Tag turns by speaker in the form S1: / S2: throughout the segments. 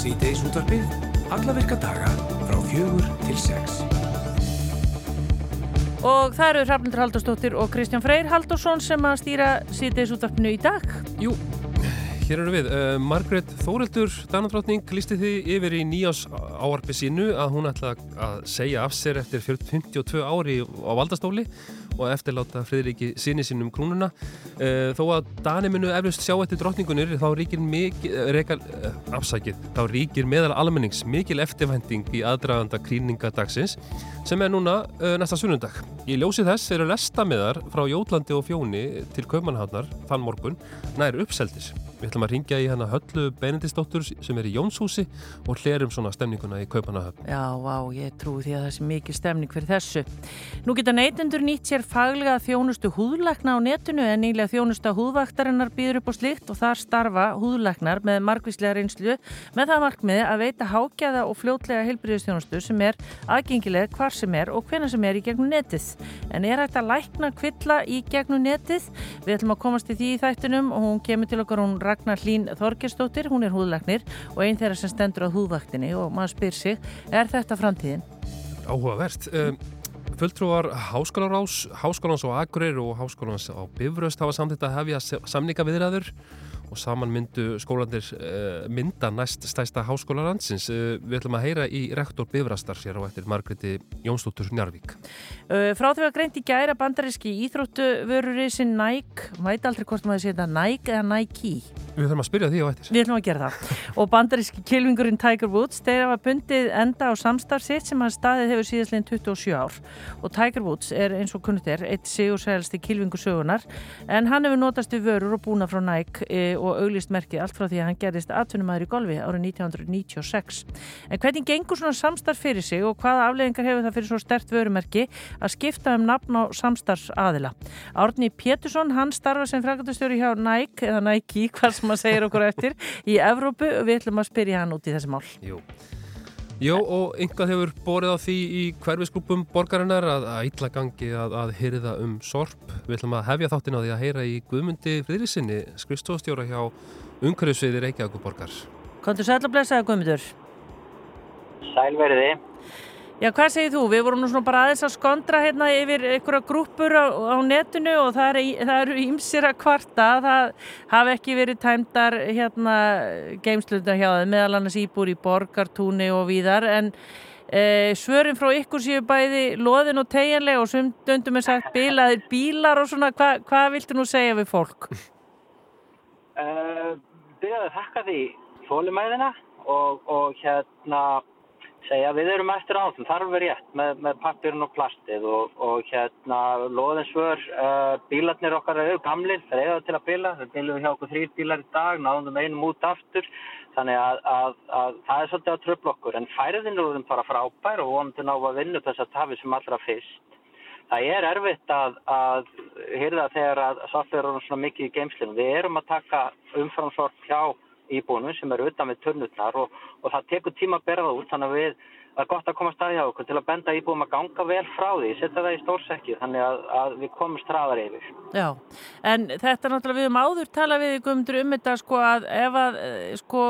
S1: Síðdeis útvarpið, alla virka daga frá fjögur til sex.
S2: Og það eru Hrafnildur Haldurstóttir og Kristján Freyr Haldursson sem að stýra síðdeis útvarpinu í dag.
S3: Jú, hér eru við. Uh, Margret Þóreldur, Danadrottning, listi því yfir í nýjás áarpi sínu að hún ætla að segja af sér eftir 52 ári á valdastóli og eftirláta Fridriki síni sínum krúnuna. Uh, þó að Dani munu eflust sjá eftir drottningunir þá ríkir, mikil, rekal, uh, afsakið, þá ríkir meðal almennings mikil eftirvænting í aðdraganda kríningadagsins sem er núna uh, næsta sunnundag. Í ljósi þess eru lestamiðar frá Jótlandi og Fjóni til Kaupmannhafnar þann morgun nær uppseldis. Við ætlum að ringja í hana Höllu Benedistóttur sem er í Jónshúsi og hlerum svona stemninguna í Kaupmannhafn.
S2: Já, vá, ég trúi því að það sé mikið stemning fyrir þessu. Nú geta neytendur nýtt sér faglega þjónustu húðlækna á netinu en nýlega þjónusta húðvaktarinnar býður upp á slikt og þar starfa húðlæknar með margvíslega reynslu með það markmiði að veita hákjæða og fljótlega heilbyrðistjónustu sem er aðgengileg hvar sem er og hvena sem er í gegnum netið. En er hægt að lækna kvilla í gegnum netið? Við ætlum að komast í því í þættinum og hún kemur til okkar hún Ragnar Hlín Þorgestóttir, hún er húðlæknir og einn þeirra sem stendur á húðvaktinni og maður spyr sig, er þetta framtíðin?
S3: Áhugavert. Um, fulltrúar Háskólarás, Háskólans á Akureyri og Háskólans á Bifröst hafa samtitt að hefja samninga viðræður og saman myndu skólandir uh, mynda næst stæsta háskólarandsins. Uh, við ætlum að heyra í rektor Bifrastar sér á eftir Margreti Jónsdóttur Njarvík.
S2: Uh, frá því að greint í gæra bandaríski íþróttuvöruri sem Nike, mæti aldrei hvort maður sé þetta Nike eða Nike?
S3: Við þurfum að spyrja því á eftir.
S2: Við ætlum að gera það. og bandaríski kilvingurinn Tiger Woods, þeir hafa bundið enda á samstarf sitt sem hann staðið hefur síðastleginn 27 ár. Og Tiger Woods er eins og kunnit er eitt sigursælsti kilvingur sögunar en hann hefur notast við vörur og búna frá Nike e, og auglist merkið allt frá því að hann gerist atvinnumæður í golfi árið 1996. En hvernig gengur svona samstarf fyrir sig og hvaða afleggingar hefur það fyrir svo stert vörumerki að skipta um nafn á samstarfs aðila? Árni Pétursson, hann starfa sem frækastjóri hjá Nike, eða Nike, hvað sem að segja okkur eftir, í Evrópu við ætlum að spyrja hann út í þessi mál.
S3: Jú. Jó, og einhvað hefur borið á því í hverfisklúpum borgarinnar að, að illa gangi að, að hyrða um sorp. Við ætlum að hefja þáttin á því að heyra í Guðmundi Friðrisinni, skrifstofstjóra hjá Ungarhusviði Reykjavík borgar.
S2: Kontur sæl að blessaða Guðmundur?
S4: Sælverði.
S2: Já, hvað segir þú? Við vorum nú svona bara aðeins að skondra hérna yfir einhverja grúpur á, á netinu og það, er, það eru ímsir að kvarta. Það hafi ekki verið tæmdar hérna geimslunda hjá það, meðal annars íbúr í borgartúni og víðar. En e, svörin frá ykkur séu bæði loðin og tegjanlega og sumdöndum er sagt bilaðir bílar og svona. Hva, hvað viltu nú segja við fólk?
S4: Uh, byrjaði að þakka því fólumæðina og, og hérna segja við erum eftir á þessum, þarf verið rétt með, með pappirinn og plastið og, og hérna loðinsvör, uh, bílarnir okkar eru gamlir, þeir eiga til að bila, þeir bilum hjá okkur þrýr bílar í dag, náðum einum út aftur, þannig að, að, að það er svolítið að tröfla okkur, en færiðin eru þeim bara frábær og vonandi ná að vinna þess að tafi sem allra fyrst. Það er erfitt að, að hyrða þegar að svolítið eru svona mikið í geimslinu. Við erum að taka umframsvort hjá íbúinum sem eru utan við törnutnar og, og það tekur tíma að berða út þannig að við það er gott að koma staði á okkur til að benda íbúum að ganga vel frá því, setja það í stórsekki þannig að, að við komum straðar yfir.
S2: Já, en þetta er náttúrulega við um áður tala við ykkur um þetta sko að ef að sko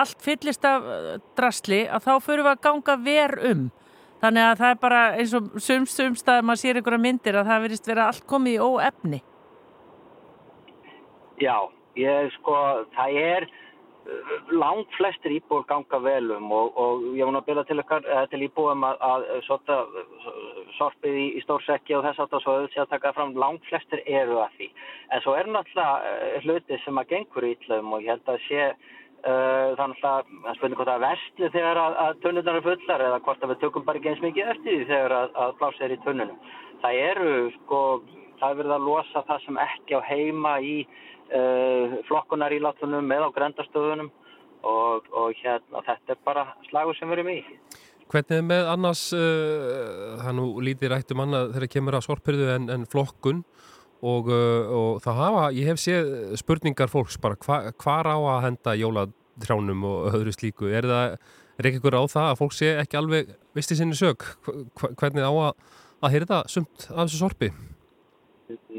S2: allt fyllist af drasli að þá fyrir við að ganga ver um. Þannig að það er bara eins og sumst sumst að maður sér einhverja myndir að það verist vera allt komið í óefni.
S4: Já Ég sko, það er langt flestir íbúið ganga velum og, og ég vona að byrja til, til íbúið að, að sota sorpið í, í stórsekki og þess að það svo auðvitað að taka fram langt flestir eru að því. En svo er náttúrulega hluti sem að gengur í ítlum og ég held að sé uh, þannig að það spurning hvort að vestli þegar að, að tunnurnar eru fullar eða hvort að við tökum bara ekki eins mikið eftir því þegar að, að plása er í tunnunum. Það eru sko, það er verið að losa það sem ekki á heima í flokkunar í látunum með á grendastöðunum og, og hérna þetta er bara slagur sem við erum í.
S3: Hvernig með annars, uh, það nú lítið rættum annað þegar kemur að sorpirðu en, en flokkun og, uh, og það hafa, ég hef séð spurningar fólks bara hva, hvar á að henda jólatrjánum og öðru slíku, er það, er ekki ykkur á það að fólk sé ekki alveg visti sinni sög, hvernig á að, að hýrða sumt af þessu sorpi?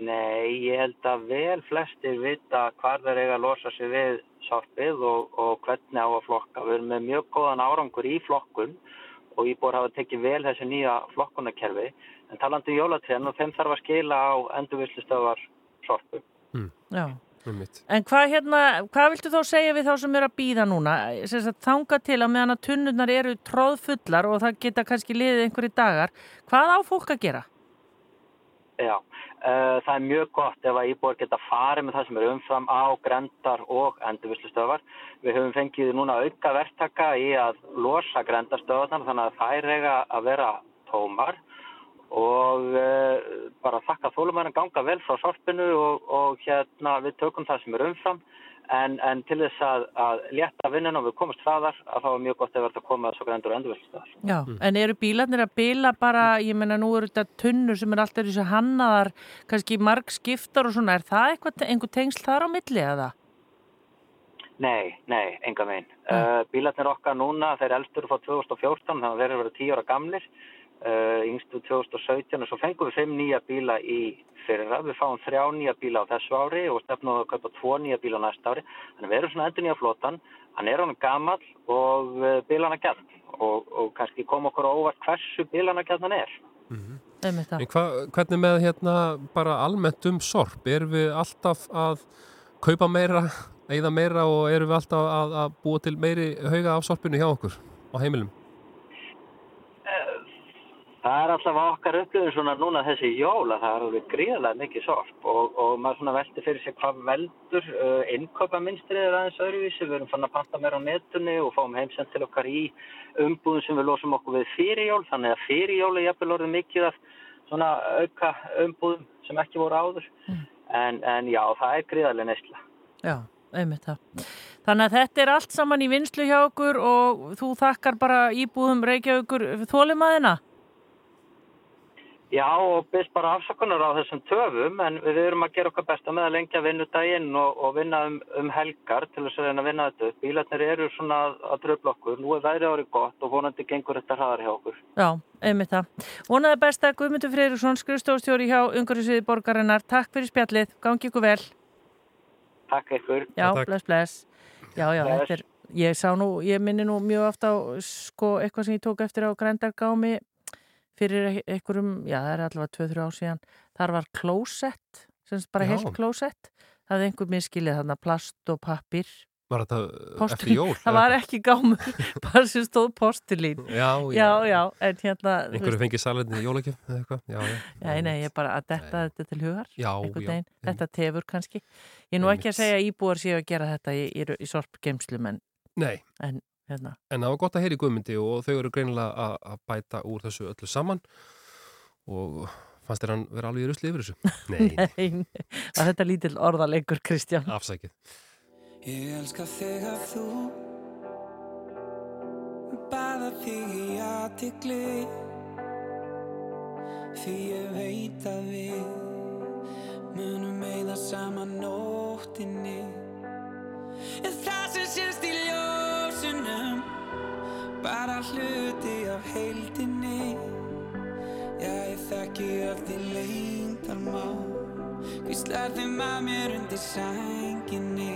S4: Nei, ég held að vel flestir vita hvar þeir eiga að losa sig við sorpið og, og hvernig á að flokka. Við erum með mjög góðan árangur í flokkun og íbúar hafa tekið vel þessi nýja flokkunarkerfi. En talandi um jólatrénu og þeim þarf að skila á endurvillistöðar sorpu.
S3: Mm.
S2: Já.
S3: Um
S2: En hvað, hérna, hvað viltu þá segja við þá sem eru að býða núna? Þanga til að meðan að tunnurnar eru tróðfullar og það geta kannski liðið einhverju dagar. Hvað á fólk að gera?
S4: Já, uh, það er mjög gott ef að íbúar geta farið með það sem er umfram á grendar og endurvislustöðar. Við höfum fengið núna auka verktaka í að losa grendarstöðarnar þannig að þær eiga að vera tómar. Og uh, bara þakka þólumæðin ganga vel frá sorpinu og, og hérna við tökum það sem er umfram En, en til þess að, að létta vinnun og við komast hraðar að þá er mjög gott að verða að koma þessu grendur og endurvöldstöðar.
S2: Já, mm. en eru bílarnir að bila bara, ég menna nú eru þetta tunnur sem er alltaf þessu hannaðar, kannski marg skiptar og svona, er það eitthvað, einhver tengsl þar á milli eða?
S4: Nei, nei, enga megin. Mm. Uh, bílarnir okkar núna, þeir eldur frá 2014, þannig að þeir eru verið 10 ára gamlir, yngstu 2017 og svo fengum við 5 nýja bíla í fyrra. Við fáum þrjá nýja bíla á þessu ári og stefnum að kaupa tvo nýja bíla á næsta ári. Þannig að við erum svona endur nýja flotan. Hann er honum gammal og eh, bílana gætn og, og kannski kom okkur óvart hversu bílana gætnan er.
S3: Mm -hmm. En hva, hvernig með hérna bara almennt um sorp? Er við alltaf að kaupa meira, eigða meira og eru við alltaf að, að búa til meiri hauga af sorpinu hjá okkur á heimilum?
S4: Það er alltaf okkar upplifin svona núna þessi jóla, það er alveg gríðarlega mikið sorp og, og maður svona veldi fyrir sig hvað veldur uh, innkaupaminstrið er aðeins öðruvísi. Við erum fann að panta meira á netunni og fáum heimsend til okkar í umbúðum sem við losum okkur við fyrir jól. Þannig að fyrir jól er jafnvel orðið mikið af svona auka umbúðum sem ekki voru áður. Mm. En, en já, það er gríðarlega neysla.
S2: Já, einmitt það. Þannig að þetta er allt saman í vinslu hjá okkur og þú þakkar bara íbúðum Reykjavíkur þólimaðina?
S4: Já og byrst bara afsakunar á þessum töfum en við erum að gera okkar besta með að lengja vinnudaginn og, og vinna um, um helgar til þess að reyna að vinna þetta upp. Bílarnir eru svona að dröfla okkur. Nú er væri árið gott og vonandi gengur þetta hraðar hjá okkur.
S2: Já, einmitt það. Vonaði besta Guðmundur Freyríksson, skrifstofstjóri hjá Ungarísviði borgarinnar. Takk fyrir spjallið. Gangi ykkur vel.
S4: Takk ykkur.
S2: Já, bless, bless. Já, já, bless. þetta er, ég sá nú, ég minni nú mjög ofta á sko eitthvað sem ég tók eftir á grændargámi fyrir einhverjum, já það er allavega 2-3 ár síðan, þar var klósett, semst bara já. heilt klósett, það hefði einhver miskilið þarna plast og pappir.
S3: Var þetta Postilín. eftir jól?
S2: Það var ekki gámur, bara sem stóð postilín.
S3: Já,
S2: já, já, en hérna...
S3: Einhverju fengið salinni í jólakjöf eða eitthvað?
S2: Já, já. Já, nei, ég er bara að detta þetta til hugar.
S3: Já, já.
S2: Þetta tefur kannski. Ég er nú ekki að segja að íbúar séu að gera þetta í, í, í sorpgeimslu, menn...
S3: Nei.
S2: En hérna.
S3: En það var gott að heyri guðmyndi og þau eru greinilega að bæta úr þessu öllu saman og fannst þér hann vera alveg í rusli yfir þessu?
S2: Nei. Nei, er þetta lítill orðalegur Kristján.
S3: Afsækið.
S5: Ég elska þig að þú baða þig í aðtikli því ég veit að við munum eigða saman nóttinni en það bara hluti af heildinni. Já, ég þekki öll í leindarmá Hvíslar þeim að mér undir sænginni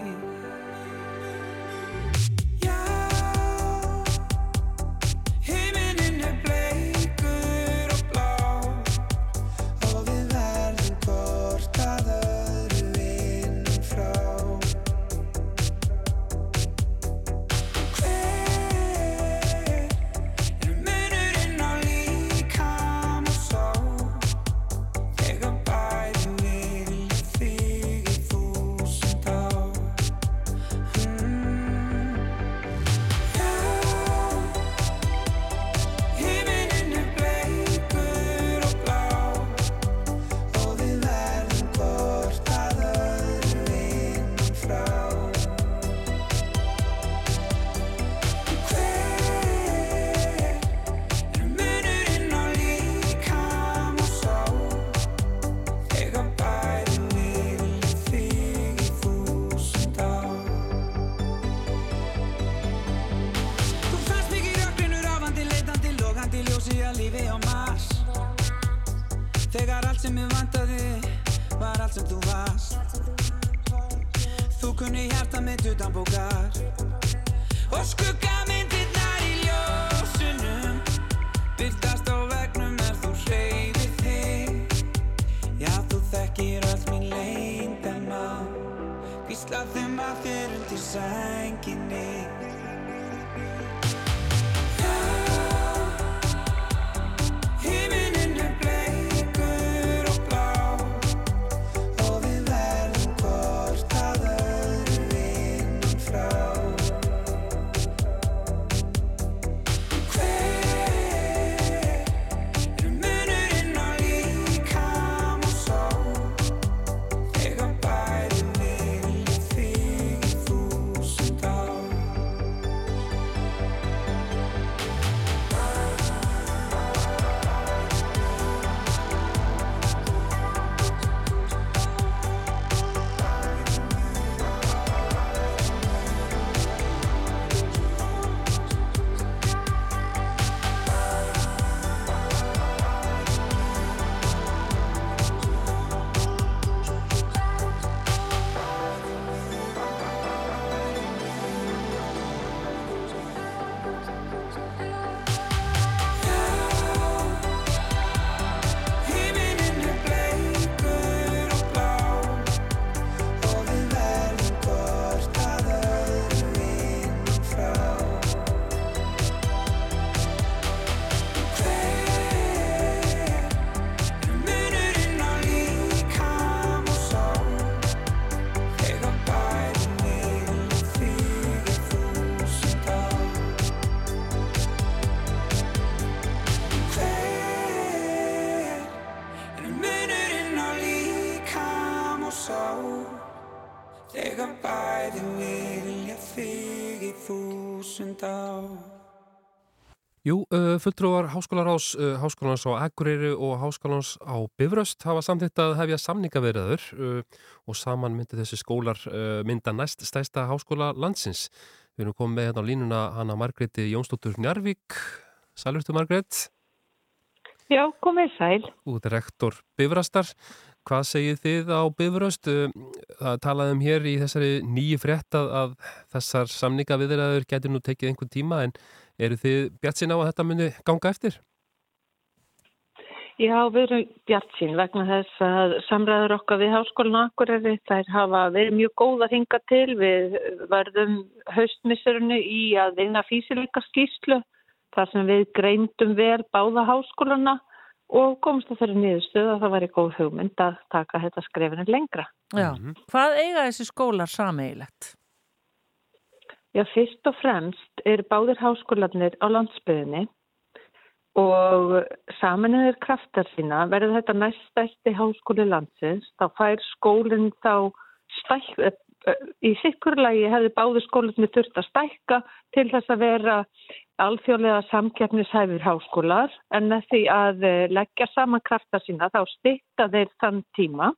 S6: bæði vilja þig í þúsund ár
S3: Jú, uh, fulltrúar Háskólarás, uh, Háskólans á Akureyri og Háskólans á Bifröst hafa samþýtt að hefja samningaverðaður uh, og saman myndi þessi skólar uh, mynda næst stæsta háskóla landsins. Við erum komið með hérna á línuna hana Margretti Jónsdóttur Njarvík. Sælurstu Margrét,
S7: Já, komið sæl.
S3: út rektor Bifrastar. Hvað segið þið á Bifröst? Uh, Það talaðum hér í þessari nýju frétt að, að þessar samningaverðaður getur nú tekið einhvern tíma en eru þið bjart sín á að þetta muni ganga eftir?
S7: Já, við erum bjart sín vegna þess að samræður okkar við Háskólan Akureyri þær hafa verið mjög góða hinga til. Við verðum haustmissurinu í að vinna físileika skýslu þar sem við greindum vel báða háskólana og komst að þeirri niðurstöð að það væri góð hugmynd að taka þetta skrefinu lengra.
S2: Já.
S3: Mhm.
S2: Hvað eiga þessi skólar sameigilegt?
S7: Já, fyrst og fremst er báðir háskólanir á landsbyðinni og saminuður kraftar sína verður þetta næststæsti háskóli landsins, þá fær skólinn þá stækka, í sikkurlagi hefði báðir skólinni þurft að stækka til þess að vera alþjóðlega samkeppnishæfur háskólar. En með því að eh, leggja saman kraftar sína þá styrta þeir þann tíma.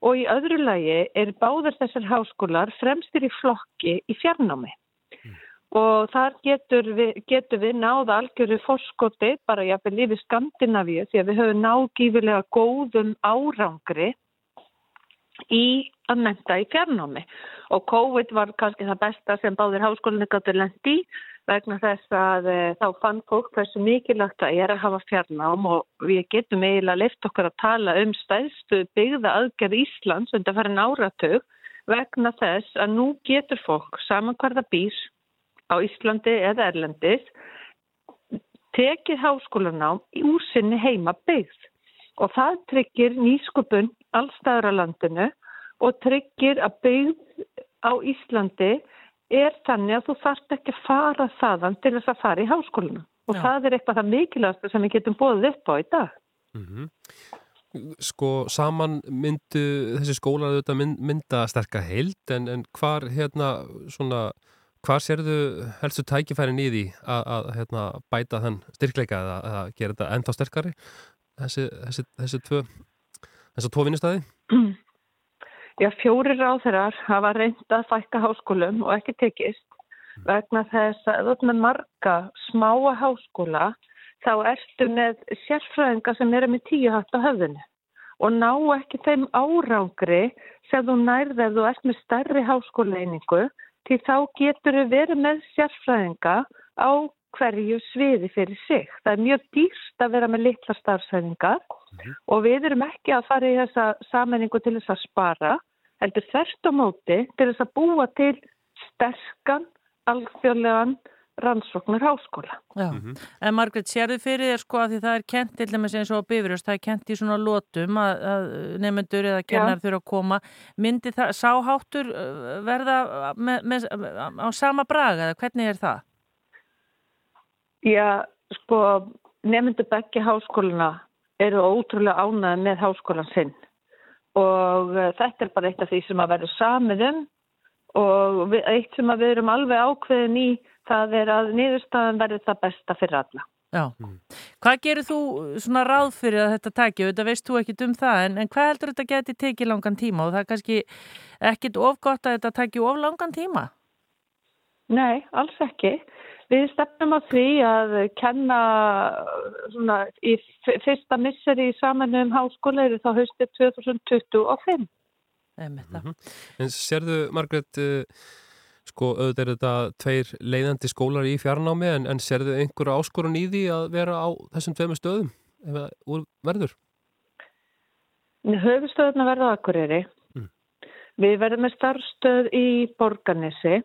S7: Og í öðru lagi er báðir þessar háskólar fremstir í flokki í fjarnámi. Og þar getur við, getur við náða algjöru fórskoti bara jafnvel lífi Skandinavíu því að við höfum náð gífilega góðum árangri í að menta í fjarnámi. Og COVID var kannski það besta sem báðir háskólinni gáttur lendi vegna þess að e, þá fann fólk hversu mikilvægt það er að hafa fjarnám og við getum eiginlega leift okkur að tala um stæðstu byggða aðgerð Íslands undan farin áratug vegna þess að nú getur fólk saman hverða býr á Íslandi eða Erlendis tekið háskólanám úr sinni heima byggð og það tryggir nýskupun allstæður á landinu og tryggir að byggð á Íslandi er þannig að þú þarft ekki að fara þaðan til þess að fara í háskólinu og
S2: Já.
S7: það er eitthvað það mikilvægast sem við getum bóðið upp á í dag.
S3: Mhm. Sko, saman myndu þessi skólar auðvitað mynd, mynda sterka heild en, en hvar hérna svona, hvar sérðu helstu tækifærin í því að, að hérna, bæta þann styrkleika eða, eða gera þetta ennþá sterkari þessi, þessi, þessi tvö þessi tvo vinnustæði?
S7: Já, fjórir ráðherrar hafa reynd að fækka háskólum og ekki tekist vegna þess að ert með marga smáa háskóla þá ertu með sérfræðinga sem eru með tíu hatt á höfðinu og ná ekki þeim árangri sem þú nærði ef þú ert með stærri háskóleiningu því þá getur við verið með sérfræðinga á hverju sviði fyrir sig. Það er mjög dýrst að vera með litla starfsæðingar og við erum ekki að fara í þessa sammenningu til þess að spara, heldur þerst á móti til þess að búa til sterkan, alþjóðlegan rannsóknar háskóla.
S2: Já, en Margrét, sérðu fyrir þér sko að því það er kent til dæmis eins og á bifurjóst, það er kent í svona lótum að, að nefnendur eða kennar þurfa að koma. Myndi það, sáháttur uh, verða með, með, á sama braga eða hvernig er það?
S7: Já, sko, nefnendur begge háskóluna eru ótrúlega ánæði með háskólan sinn og uh, þetta er bara eitt af því sem að verður samið um og eitt sem að við erum alveg ákveðin í það er að niðurstaðan verður það besta fyrir alla.
S2: Já, hvað gerir þú svona ráð fyrir að þetta taki? Þetta veist þú ekkit um það, en, en hvað heldur þetta geti tekið langan tíma og það er kannski ekkit ofgott að þetta taki of langan tíma?
S7: Nei, alls ekki. Við stefnum á því að kenna svona í fyrsta misseri í samanum háskóla eru þá haustið 2025.
S2: Mm -hmm.
S3: En sérðu, Margret, uh, sko, auðvitað er þetta tveir leiðandi skólar í fjarnámi en, en sérðu einhverja áskorun í því að vera á þessum tveimur stöðum eða úr verður?
S7: Höfustöðuna verða Akureyri. Mm. Við verðum með starfstöð í Borganesi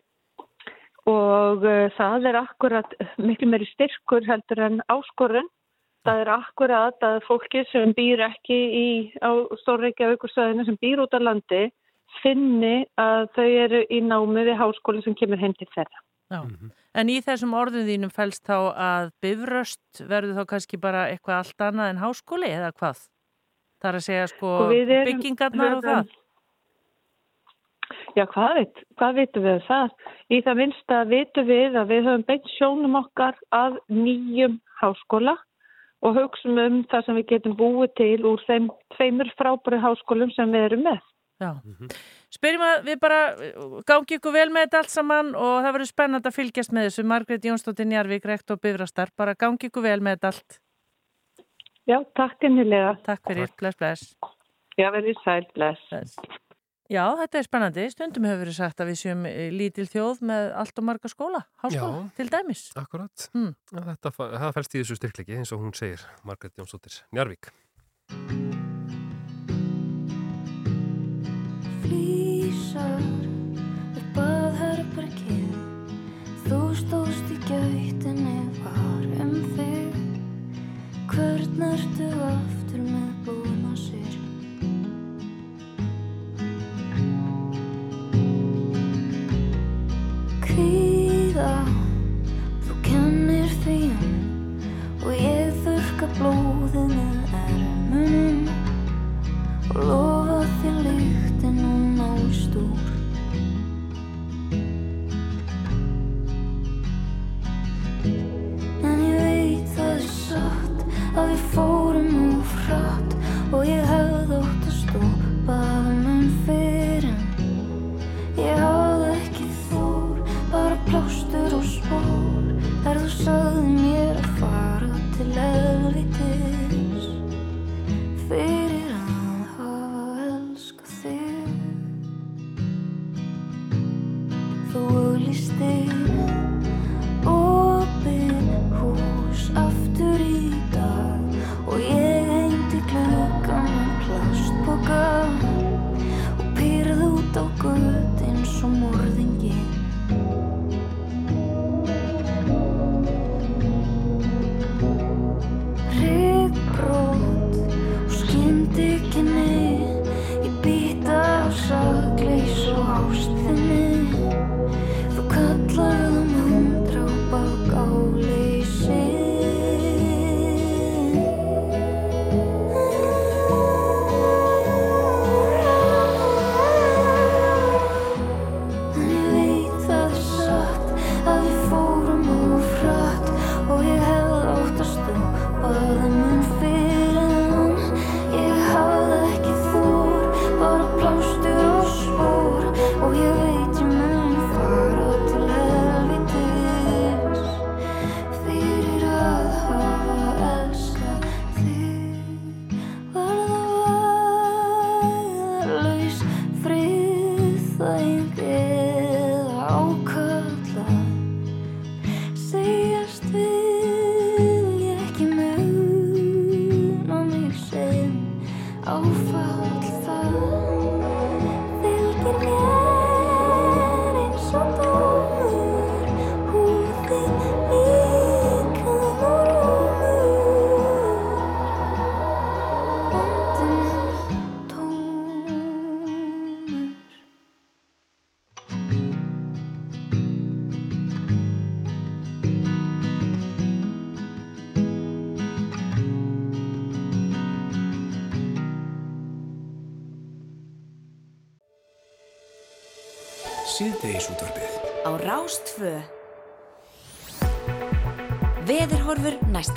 S7: og uh, það er akkurat miklu meiri styrkur heldur en áskorun. Það er akkurat að fólki sem býr ekki í, á Stórreikja aukurstöðinu sem býr út á landi finni að þau eru í námi við háskóli sem kemur heim til þeirra.
S2: Já, -hmm. en í þessum orðin þínum fælst þá að bifröst verður þá kannski bara eitthvað allt annað en háskóli eða hvað? Það er að segja sko erum, byggingarnar og það?
S7: Já, hvað, veit, hvað vitum við um það? Í það minnsta vitum við að við höfum beint sjónum okkar að nýjum háskóla og hugsaum um það sem við getum búið til úr þeim tveimur frábæri háskólum sem við erum með.
S2: Já, mm -hmm. spyrjum að við bara gangi ykkur vel með þetta allt saman og það verður spennand að fylgjast með þessu. Margrét Jónsdóttir Njarvík, rektor Bifrastar, bara gangi ykkur vel með þetta allt.
S7: Já, takk innilega.
S2: Takk fyrir, bless, bless.
S7: Já, verður sæl, bless. bless.
S2: Já, þetta er spennandi. Stundum hefur verið sagt að við séum lítil þjóð með allt og marga skóla, háskóla,
S3: Já,
S2: til dæmis.
S3: Akkurat. Hmm. Þetta, það fælst í þessu styrklegi eins og hún segir, Margrét Jónsdóttir Njarvík.
S8: Flísar upp að herbergið Þú stóðst í gætinni var um þig Hvern ertu aftur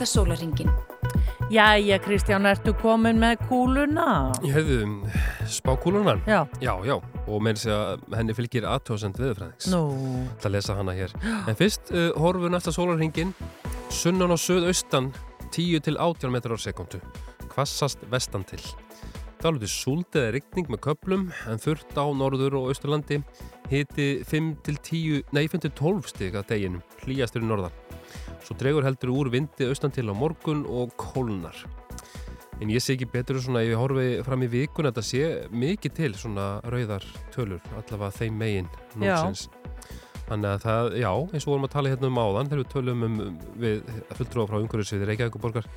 S9: sólaringin
S2: Jæja, Kristján, ertu komin með kúluna?
S8: Ég hefði um spákúlunan.
S2: Já.
S8: Já, já. Og með þess að henni fylgir aðtóðsend viðfræðings.
S2: Nú.
S8: Það lesa hana hér. En fyrst uh, horfum við næsta sólarhingin. Sunnan og söðaustan 10 til 18 metrar á sekundu. Kvassast vestan til. Það luti súld eða rigning með köplum en þurft á norður og austurlandi hiti 5 til 10, nei 5 til 12 stig að deginum, hlýjastur í norðan. Svo dregur heldur úr vindi austan til á morgun og kólnar. En ég sé ekki betur svona, ég horfi fram í vikun að þetta sé mikið til svona rauðar tölur, allavega þeim megin núsins. Þannig að það, já, eins og vorum að tala hérna um áðan þegar við tölum um við fulltrúa frá umhverfisviði Reykjavíkuborgar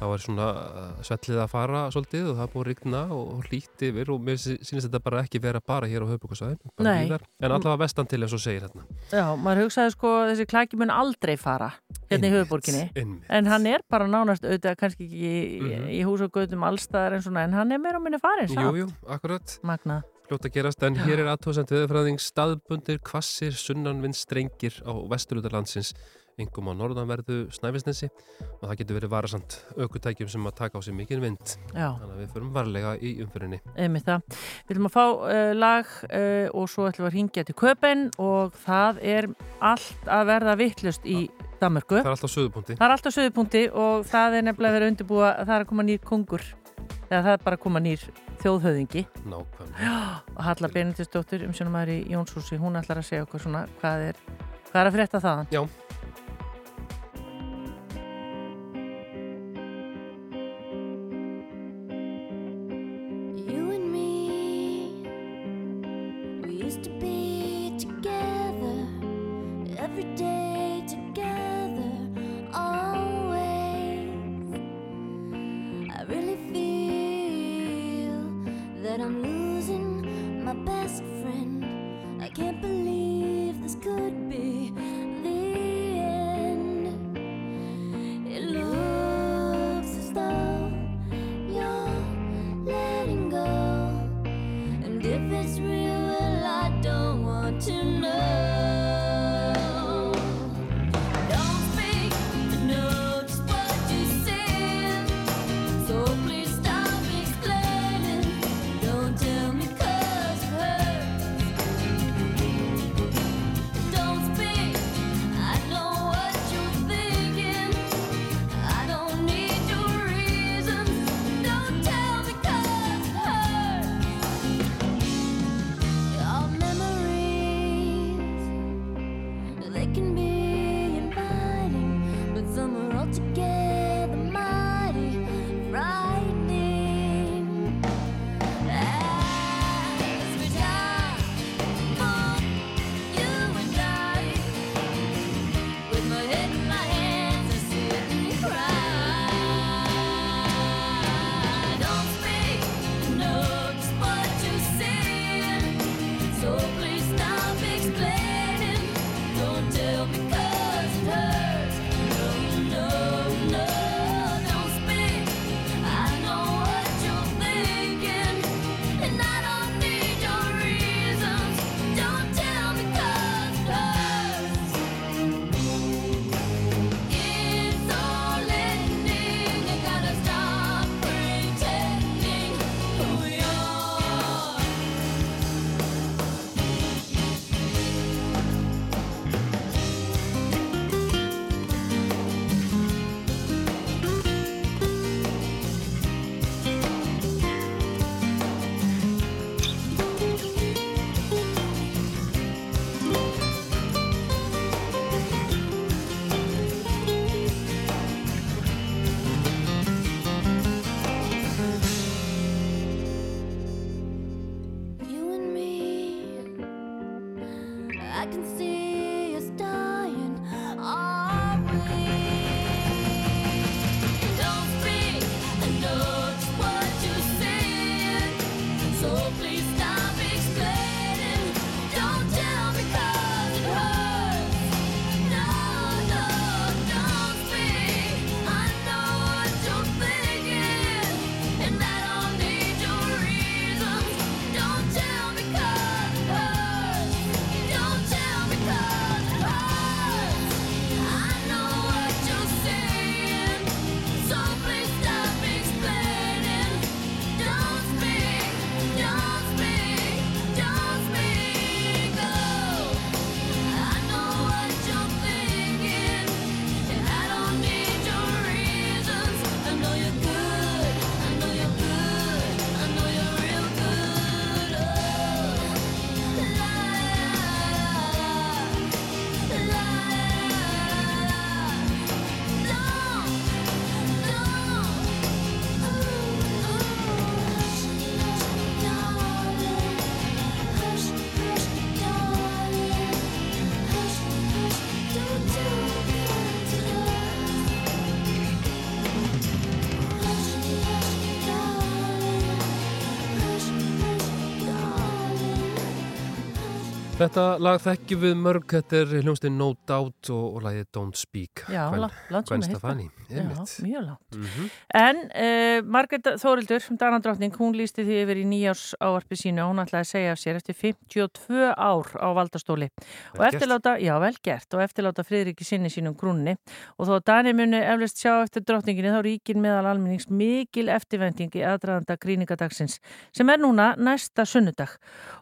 S8: þá er svona uh, svellið að fara svolítið og það búið að rigna og hlýtt yfir og mér sýnist þetta bara ekki vera bara hér á höfbúkasæðin
S2: Nei.
S8: en allavega vestan til eins og segir hérna
S2: Já, maður hugsaði sko þessi klæki mun aldrei fara hérna í
S8: Einmitt.
S2: en hann er bara nánast auðvitað kannski ekki í,
S8: Mhm.
S2: í hús og göðum allstaðar en svona en hann er meira og minni farin
S8: Jú,
S2: samt.
S8: jú, akkurat
S2: Magna.
S8: fljótt að gerast, en hér er aðtóðsend viðfræðing staðbundir kvassir sunnanvinn strengir á vesturútarlandsins engum á norðanverðu Snæfisnesi og það getur verið varasamt aukutækjum sem að taka á sig mikinn vind
S2: Já.
S8: þannig að við förum varlega í umfyrinni
S2: Einmitt það. Við viljum að fá uh, lag uh, og svo ætlum við að ringja til Köpen og það er allt að verða vittlust í Danmörku.
S8: Það er alltaf söðupunkti
S2: Það er alltaf söðupunkti og það er nefnilega verið undirbúa að það er að koma nýr kongur eða það er bara að koma nýr þjóðhöðingi
S8: Nákvæmlega
S2: og Halla um aðri í Jónshúsi hún ætlar að segja okkur svona hvað er, hvað er að frétta þaðan.
S8: Já.
S3: Þetta lag þekkjum við mörg, þetta er hljómsdyn No Doubt og, og lagið Don't Speak.
S2: Já, langt sem að
S3: einmitt.
S2: mjög langt.
S3: Mhm.
S2: En uh, Margrét Þórildur, Danadrottning, hún lísti því yfir í nýjárs ávarpi sínu og hún ætlaði að segja af sér eftir 52 ár á valdastóli. og
S3: Vel
S2: eftirláta, já vel gert, og eftirláta friðriki sinni sínum grunni og þó að Dani muni eflust sjá eftir drottninginni þá ríkin meðal almennings mikil eftirvending í aðdraðanda gríningadagsins sem er núna næsta sunnudag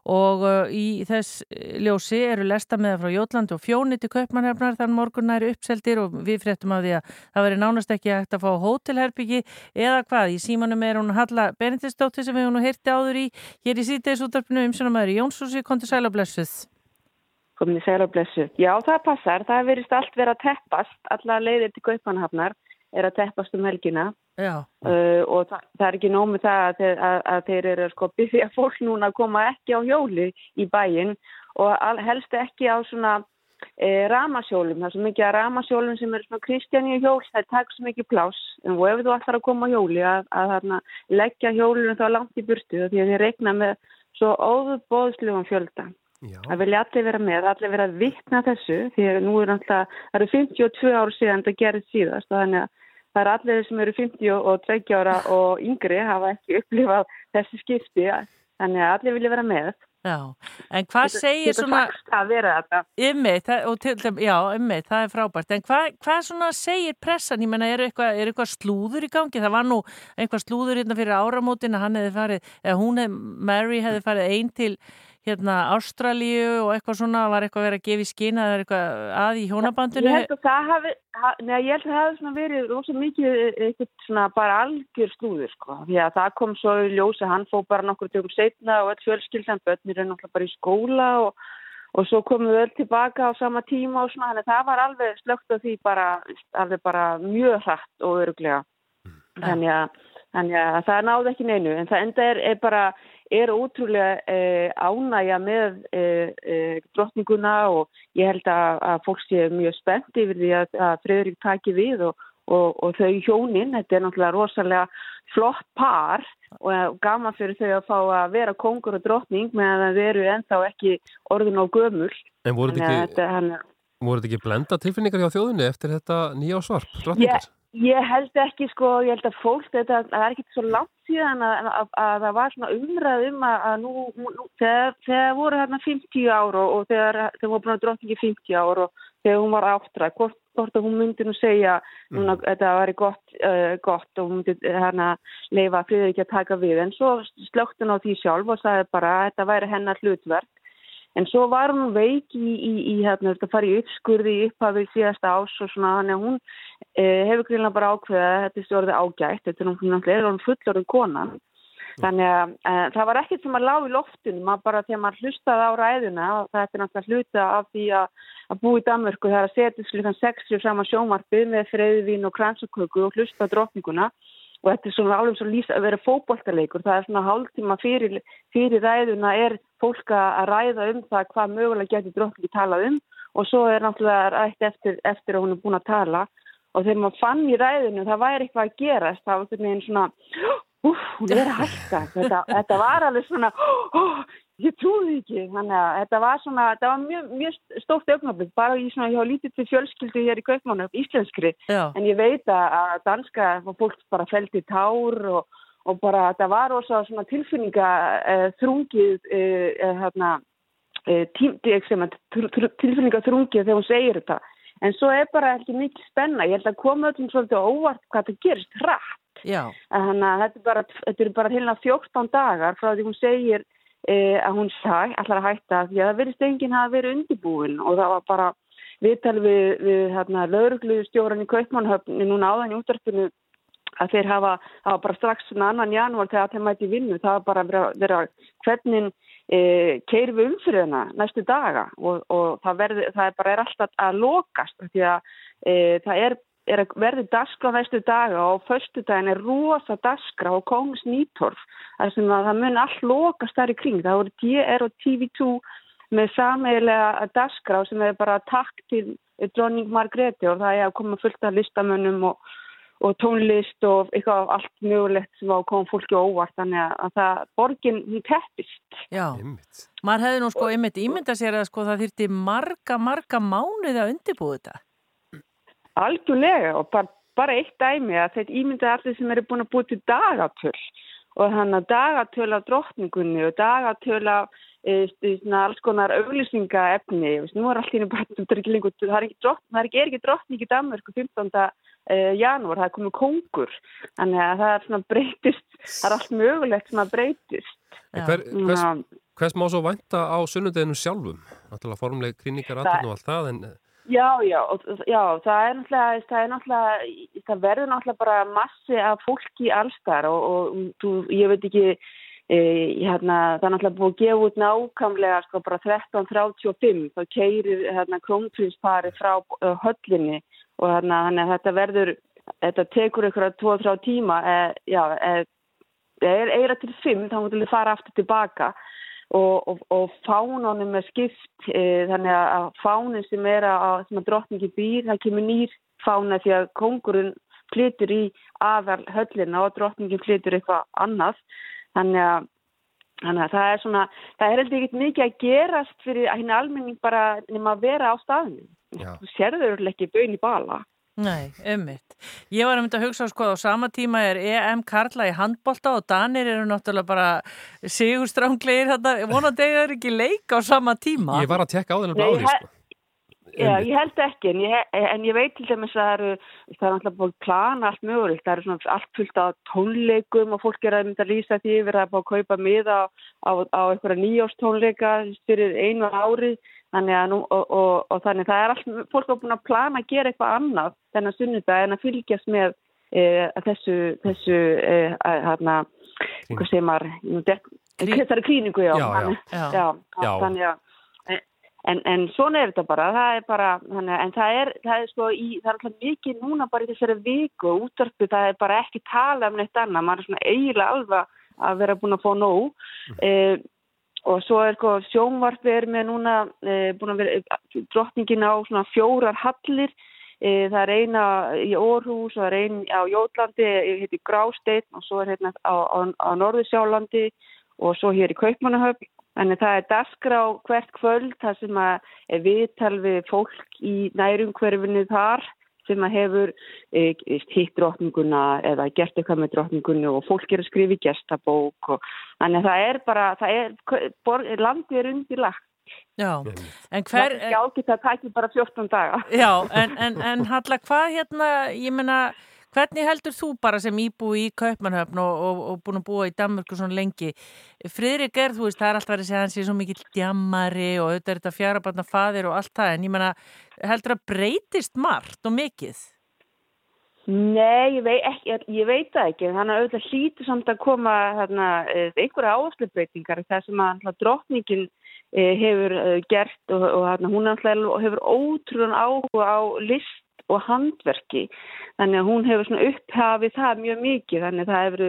S2: og uh, í þess eh, ljósi eru lesta með frá Jótlandi og Fjóni til Kaupmannhefnar þann morgun næri uppseldir og við fréttum af því að það veri nánast ekki hægt að fá hótelherbyggi eða hvað, í símanum er hún Halla Benediktsdóttir sem við hún hirti áður í hér í síðdeis útarpinu umsjónamæður Jónsúsi, kontur sæla blessuð
S10: komin í segla blessu. Já, það passar. Það verist allt vera að teppast. Alla leiðir til Gaupanhafnar er að teppast um helgina uh, og það, það er ekki nómið það að þeir, að, að þeir eru sko byrja fólk núna að koma ekki á hjóli í bæinn og helst ekki á svona ramasjólum. Það er svo mikið að ramasjólum sem eru svona kristjani hjól, það takk svo mikið pláss. En og ef þú ætlar að koma á hjóli að, að, að, leggja hjólunum þá langt í burtu því að þið regna með svo óðubóðslegum fjölda.
S3: Já,
S10: Það vilja allir vera með, allir vera að vikna þessu því að nú er alltaf, það eru 52 ár síðan það gerist síðast og þannig að það eru allir sem eru 50 og 20 ára og yngri hafa ekki upplifað þessi skipti þannig að allir vilja vera með.
S2: Já. En hvað segir
S10: Þetta
S2: svona...
S10: fagst að vera þetta.
S2: Ymmið, og til, þeim- já, ymmið, það er frábært. En hvað, hvað svona segir pressan? Ég menna, er eitthvað, er eitthvað slúður í gangi? Það var nú eitthvað slúður hérna fyrir áramótin að hann hefði farið, eða hún hefði, Mary hefði farið einn til hérna Ástralíu og eitthvað svona, var eitthvað verið að gefa í skina eða er eitthvað að í hjónabandinu?
S10: Ég held að það hafi, ha, neða, ég held að það hafi svona verið rosa mikið eitthvað svona bara algjör slúður sko. Því að það kom svo í ljósi, hann fó bara nokkur tökum setna og öll fjölskyldan, börnir er náttúrulega bara í skóla og, og svo komum við öll tilbaka á sama tíma og svona, þannig að það var alveg slögt á því bara, alveg bara mjög hratt og öruglega. Þannig að, þannig að það náði ekki neinu, en það enda er, er bara, er ótrúlega eh, ánægja með eh, eh, drottninguna og ég held að, að fólk sé mjög spennt yfir því að, að Freyrík taki við og, og, og þau hjónin, þetta er náttúrulega rosalega flott par og eh, gaman fyrir þau að fá að vera kongur og drottning meðan þau eru ennþá ekki orðin á gömul.
S3: en voru þetta ekki, ekki blenda tilfinningar hjá þjóðinni eftir þetta nýja ásvarp, drottningar?
S10: Ég held ekki sko, ég held að fólk, þetta það er ekki svo langt síðan að, að, að það var svona umræð um að, að nú, nú þegar, þegar voru hérna 50 ár og, og þegar þegar voru búin að drottingi 50 ár og þegar hún var áttra, hvort, hvort að hún myndi nú segja núna að þetta væri gott, uh, gott og hún myndi hérna leifa friður ekki að taka við. En svo slögt hún á því sjálf og sagði bara að þetta væri hennar hlutverk En svo var hún veik í, í, í hérna, þetta fari í uppskurði upphafið síðasta ás og svona, þannig að hún eh, hefur greinlega bara ákveðið að þetta orðið ágætt, þetta er hún náttúrulega, hún fullorðið konan. Þannig að eh, það var ekkert sem að lág í loftinu, maður bara þegar maður hlustaði á ræðuna, það er náttúrulega hluta af því að, að búa í Danmörku, það er að setja slukan 60 saman sjónvarpið með freyðvín og kransaköku og hlusta á drottninguna og þetta er svona alveg svo lýsa að vera fótboltaleikur, það er svona hálftíma fyrir, fyrir ræðuna er fólk að ræða um það hvað mögulega getur drottningi talað um. Og svo er náttúrulega rætt eftir, eftir að hún er búin að tala. Og þegar maður fann í ræðinu það væri eitthvað að gerast, það var svona úf, hún er að hætta. Þetta, þetta var alveg svona oh, ég trúði ekki, þannig að þetta var svona, þetta var mjög, mjög stórt augnablik, bara í svona, ég hafa lítið til fjölskyldu hér í Kaupmánu, íslenskri.
S2: Já.
S10: en ég veit að, danska fólk bara feldi tár og, og bara þetta var ósá svona tilfinninga uh, þrungið hérna, sem að, tr- tr- tilfinninga þrungið þegar hún segir þetta. En svo er bara ekki mikið spenna. Ég held að koma öllum svolítið óvart hvað það gerist hratt. Þannig að þetta er bara, þetta bara hérna 14 dagar frá því hún segir að hún sæ, allar að hætta því að það verðist enginn hafa verið undirbúin og það var bara viðtal við, við hérna, laurugluðustjóran í Kaupmannhöfni núna áðan í útvarpinu að þeir hafa, hafa bara strax svona annan janúar þegar þeir mæti vinnu, það var bara vera, vera hvernig e, keirum við umfyrirna næstu daga og, og það, verði, það er bara er alltaf að lokast því að e, það er er að verði daskra næstu daga og föstudagin er rosa daskra og Kongs Nýtorf þar sem að það mun all lokast þar í kring það voru DR og TV2 með sameigilega daskra sem er bara takk til dronning Margrethe og það er að koma fullt af listamönnum og, og tónlist og eitthvað allt mögulegt sem á að koma fólki óvart þannig að, að það, borgin, hún teppist.
S2: Já, maður hefði nú sko einmitt ímynda sér að sko það þyrti marga, marga mánuði að undirbúið þetta.
S10: Algjörlega og bara, bara eitt dæmi að þetta ímyndaði allir sem eru búin að búið til dagatöl og þannig að dagatöl af drottningunni og dagatöl af e, alls konar auglýsingaefni og nú er henni bara, þetta er ekki lengur, það er ekki, drott, það er ekki, er ekki drottning í Danmörku 15. E, janúar, það er komið kongur, þannig að það er svona breytist, það er allt mögulegt svona breytist.
S3: En Hver, hvers, hvers má svo vænta á sunnudeginu sjálfum? Náttúrulega formleg klíningar aðtönd og allt það, en
S10: Já, já, já, það er náttúrulega, það er náttúrulega, það verður náttúrulega bara massi af fólki allstar og, og þú, ég veit ekki, e, hérna, það er náttúrulega búið að gefa út nákvæmlega sko bara 13.35, þá keirir hérna krónprinspari frá uh, höllinni og hérna, þannig að þetta verður, þetta tekur ykkur að 2-3 tíma, e, já, e, er eira til 5, þá mútum við fara aftur tilbaka og, og, og fánunum er skipt e, þannig að fánin sem er að, að drottningi býr, það kemur nýr fána því að kongurinn flytur í aðal höllina og drottningin flytur eitthvað annað. Þannig að, þannig að það er svona það er heldur ekkert mikið að gerast fyrir að hinn almenning bara nema að vera á staðinu þú sérður ekki bön í bala
S2: Nei, ummitt. Ég var að mynda að hugsa sko á sama tíma er EM Karla í handbolta og Danir eru náttúrulega bara sigurstránglegir þetta, vonandi þeir ekki leika á sama tíma.
S3: ég var að tekka á þennan
S10: he-
S3: sko.
S10: Já, ég held ekki, en ég, en ég veit til dæmis að það eru, það er náttúrulega búin að plana allt mögulegt, það eru svona allt fullt af tónleikum og fólk er að mynda að lýsa því yfir að búin að kaupa miða á, á, á einhverja nýjóstónleika fyrir einu ári, þannig að nú, og, og, og þannig það er allt, fólk er búin að plana að gera eitthvað annað þennan sunnudag en að fylgjast með e, þessu, þessu, e, hérna, hvað segir maður, þessari klíningu, já,
S3: Já, já.
S10: Þannig-
S2: Já.
S10: já, þannig að En, en svona er þetta bara, það er bara, þannig, en það er, það er sko, í, það er alltaf mikið núna bara í þessari viku og útvarpu, það er bara ekki tala um neitt annað, maður er svona eiginlega alveg að vera búin að fá nóg. Eh, og svo er sko sjónvarpi er með núna eh, búin að vera, drottningin á svona fjórar hallir, eh, það er eina í Orhús og það er ein á Jótlandi, heiti Grásteinn og svo er hérna á, á, á Norðursjálandi og svo hér í Kaupmannahöfn. Þannig það er dasgrá hvert kvöld þar sem að er viðtal við fólk í nærumhverfinu þar sem að hefur e, hitt drottninguna eða gert eitthvað með drottningunni og fólk er að skrifa í gestabók og þannig að það er bara, það er, bor, landið er undirlagt.
S2: Já, en
S10: Það
S2: hver...
S10: er ekki ágætt að taki bara 14 daga.
S2: Já, en, en, en Halla, hvað hérna, ég meina, hvernig heldur þú bara sem íbúi í Kaupmannhöfn og, og, og búin að búa í Danmörku svona lengi? Friðrik er, þú veist, það er alltaf verið að segja hann sé svo mikill djammari og auðvitað er þetta fjarabarna faðir og allt það, en ég meina, heldur að breytist margt og mikið?
S10: Nei, ég veit, ekki, ég veit það ekki, þannig að auðvitað hlýtur samt að koma þarna, eh, einhverja áherslubreytingar það sem að alltaf, drottningin eh, hefur eh, gert og, og þarna, hún alltaf, hefur ótrúan áhuga á list og handverki. Þannig að hún hefur upphafið það mjög mikið þannig að það hefur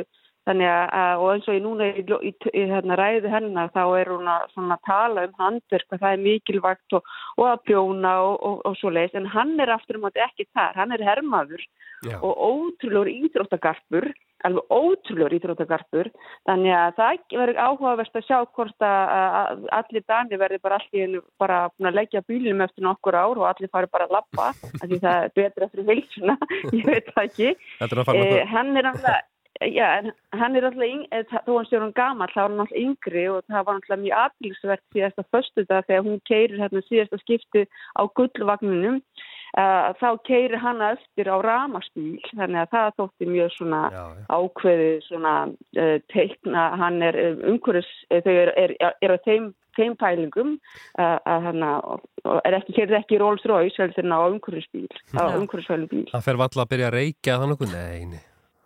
S10: þannig að og eins og ég núna í, í, í hérna, ræðu hennar þá er hún að svona, tala um handverk og það er mikilvægt og, og að prjóna og, og, og svo leiðis en hann er aftur um að ekki þar, hann er hermaður
S3: Já.
S10: og ótrúlegur íþróttagarpur alveg ótrúlegur íþróttagarpur. Þannig að það verður áhugavert að sjá hvort að, allir dani verður bara allir bara að leggja bílum eftir nokkur ár og allir fari bara að lappa því það er betra fyrir vilsuna ég veit það ekki.
S3: Þetta
S10: eh, hann er alltaf Já, en hann er alltaf, yng- eh, þó hann sér hún gammal, þá er hann alltaf yngri og það var alltaf mjög aðbilsvert síðasta föstu dag þegar hún keirir hérna síðasta skipti á gullvagninum, uh, þá keirir hann eftir á ramaspíl, þannig að það þótti mjög svona
S3: Já, já.
S10: ákveðið svona uh, teikna, hann er umhverfis, uh, þau eru er, er, er á þeim, þeim pælingum uh, að hann er ekki, keirir ekki Rolls Royce heldur en á umhverfisbíl, á
S2: Já.
S10: umhverfisvælum bíl.
S3: Það fer valla að byrja að reykja þannig, nei, nei,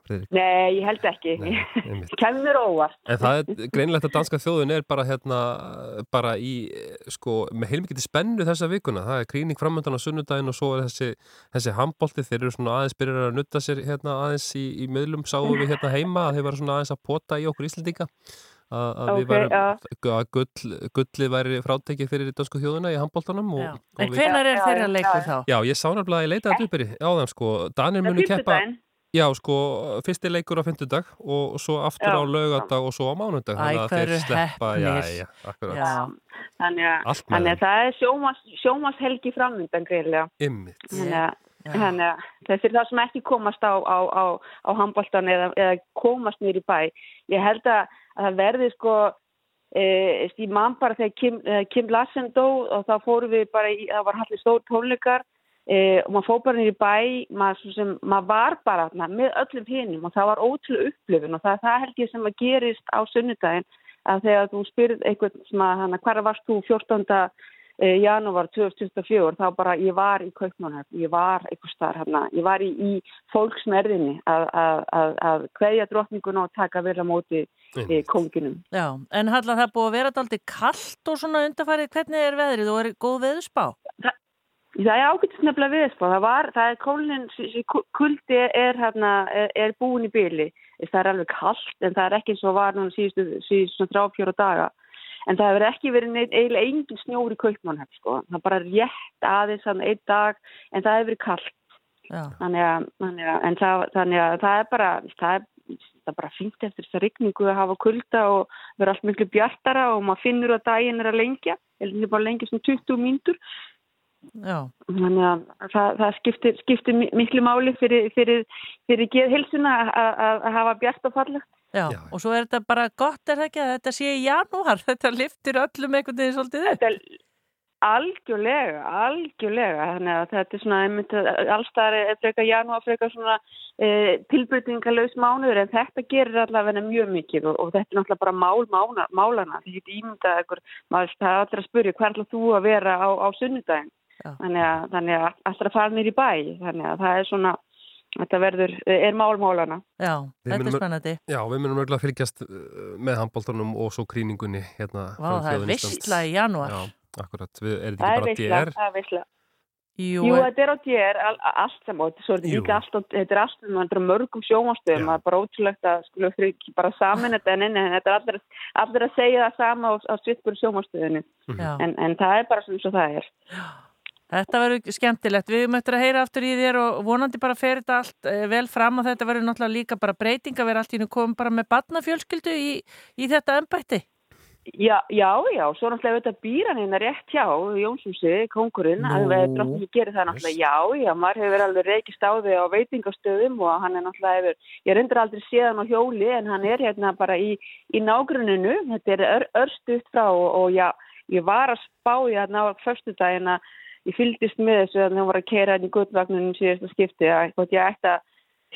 S3: Friðrik.
S10: Nei, ég held ekki.
S3: Nei.
S10: Kemur óvart.
S3: En það er greinilegt að danska þjóðun er bara hérna, bara í, sko, með heilmikið spennu þessa vikuna. Það er krýning framöndan á sunnudaginn og svo er þessi, þessi handbólti, þeir eru svona aðeins byrjar að nutta sér hérna aðeins í, í miðlum, sáum við hérna heima að þeir var svona aðeins að pota í okkur Íslandinga. Að, að
S10: Ok,
S3: við værum,
S10: já.
S3: að gull, gullið væri frátekið fyrir dansku þjóðuna í handbóltanum. Og,
S2: Já.
S3: og
S2: En hvenar er þeirra leikur þá?
S3: Já, ég sá nefnilega að ég leita að duperi áðan sko, Danir munu keppa. Já, sko, fyrsti leikur á fymtudag og svo aftur
S10: Já.
S3: á laugardag og svo á mánudag.
S2: Æ,
S3: þannig að þeir sleppa-. Já, já, akkurat.
S2: Já.
S10: Þannig
S3: með
S10: þannig að það er sjómas, sjómashelgi framöndan greiðlega.
S3: Ymmit.
S10: Þannig að, þannig að þessi það sem ekki komast á, á, á, á handbóltan eða, eða komast nýr í bæ. Ég held að, að það verði sko, e, ég man bara þegar Kim, eh, Kim Larsen dó og þá fórum við bara í, það var hallir stór tónleikar e, og maður fór bara nýr í bæ, maður, sem, maður var bara þarna með öllum hinum og það var ótrúlega upplifun og það er það held ég sem að gerist á sunnudaginn að þegar þú spyrð eitthvað sem að hana, hvar varst þú 14. eh, janúar 2024 þá bara ég var í Kaupmannhöfn, ég var eitthvað starf hérna, ég var í, í fólksmerðinni að, að, að, að hverja drottningun og taka á móti e, konginum.
S2: Já, en Halla það búið að vera aldrei kallt og svona undarfærið, hvernig er veðrið og er góð veðurspá?
S10: Það er ágætist nefnilega viðspá. Það var, það er kólinn, kuldi er, hérna, er, er búin í byli. Það er alveg kallt en það er ekki eins og var núna síðustu, síðustu svona þrjá, fjóra daga. En það hefur ekki verið neitt, eiginlega engin snjór í kaupmannhætt, sko. Það er bara rétt aðeins þannig einn dag en það hefur verið kallt. Þannig að, þannig að, en það, þannig að það er bara, það er, það er bara fínt eftir þessa rigningu að hafa kulda og vera allt miklu bjartara og maður finnur að daginn er að lengja, eða bara lengja svona 20 mínútur
S2: Já.
S10: Þannig að það, það skiptir, skiptir mi- miklu máli fyrir, fyrir, fyrir geðhilsuna að- að að hafa bjart og fallegt.
S2: Já, og svo er þetta bara gott, er það ekki að þetta sé í janúar, þetta liftir öllum einhvern veginn svolítið upp.
S10: Þetta er algjörlega, algjörlega, þannig að þetta er svona, einmitt, allstæðar er frekar janúar, frekar svona e, tilbyrtingalaus mánuður en þetta gerir allavega mjög mikið og, og þetta er náttúrulega bara mál mána, málana, því þetta ímyndað ykkur, maður það er allir að spyrja ætlar þú að vera á, á sunnudaginn, þannig að, þannig að allir að fara nýr í bæ, þannig að það er svona, þetta verður, er mál málana.
S2: Já,
S3: Við
S2: þetta er spennandi.
S3: Já, við munum örgulega fylgjast uh, með handbóltanum og svo krýningunni hérna.
S2: Vá,
S3: frá
S2: það er veistla í janúar.
S3: Já, akkurat. Við, er þetta
S10: Það
S3: ekki bara DR?
S10: það er veistla.
S2: Jú,
S10: Jú, þetta er á DR, all, allt er þetta
S3: Jú.
S10: líka allt, á- þetta er allt, er á mörgum sjómanstöðum, það er bara ótrúlegt að skulle fyrir ekki bara saman þetta en inni, en þetta er allir, allir að segja það sama á, á svitkur sjómanstöðinu,
S2: Já.
S10: en, en það er bara svona svo það er.
S2: Þetta verður skemmtilegt. Við möttum að heyra aftur í þér og vonandi bara fer þetta allt eh, vel fram og þetta verður náttúrulega líka bara breyting að vera allt í nú komum bara með barnafjölskyldu í, í þetta ennbætti.
S10: Já, já, já, svo náttúrulega auðvitað býr hann hérna rétt hjá Jónshúsi, kongurinn, að við drottingi gerir það náttúrulega, já, já, maður hefur alveg reykist á þig á veitingastöðum og hann er náttúrulega hefur, ég reyndir aldrei séð hann á hjóli en hann er hérna bara í, í nágruninu, þetta er ör, örstuðt frá og, og já, ég var að spá í hérna á förstudaginn að ég fylgdist með þessu að hann var að keira hérna í guttvagnunum síðasta skipti að ég ætti að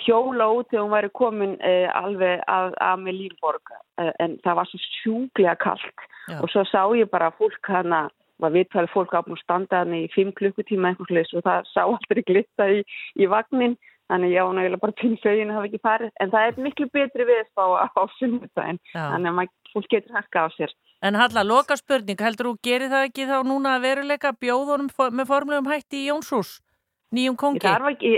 S10: hjóla út þegar hún væri komin eh, alveg að, að með Lýmborg. Eh, en það var svo sjúklega kallt
S2: Já.
S10: og svo sá ég bara fólk hana var viðtalið fólk áfnum að standa hann í fimm klukkutíma eitthvað slis og það sá aldrei glitta í, í vagnin. Þannig ég á náttúrulega bara pinn fögin að hafa ekki farið. En það er miklu betri viðspá á, á sunnudaginn.
S2: Já.
S10: þannig að fólk getur hakka á sér
S2: En Halla, loka spurning, heldur þú gerir það ekki þá núna að veruleika bjóðunum með formlegum hætti í Jónshús, nýjum kongi?
S10: Það var ekki,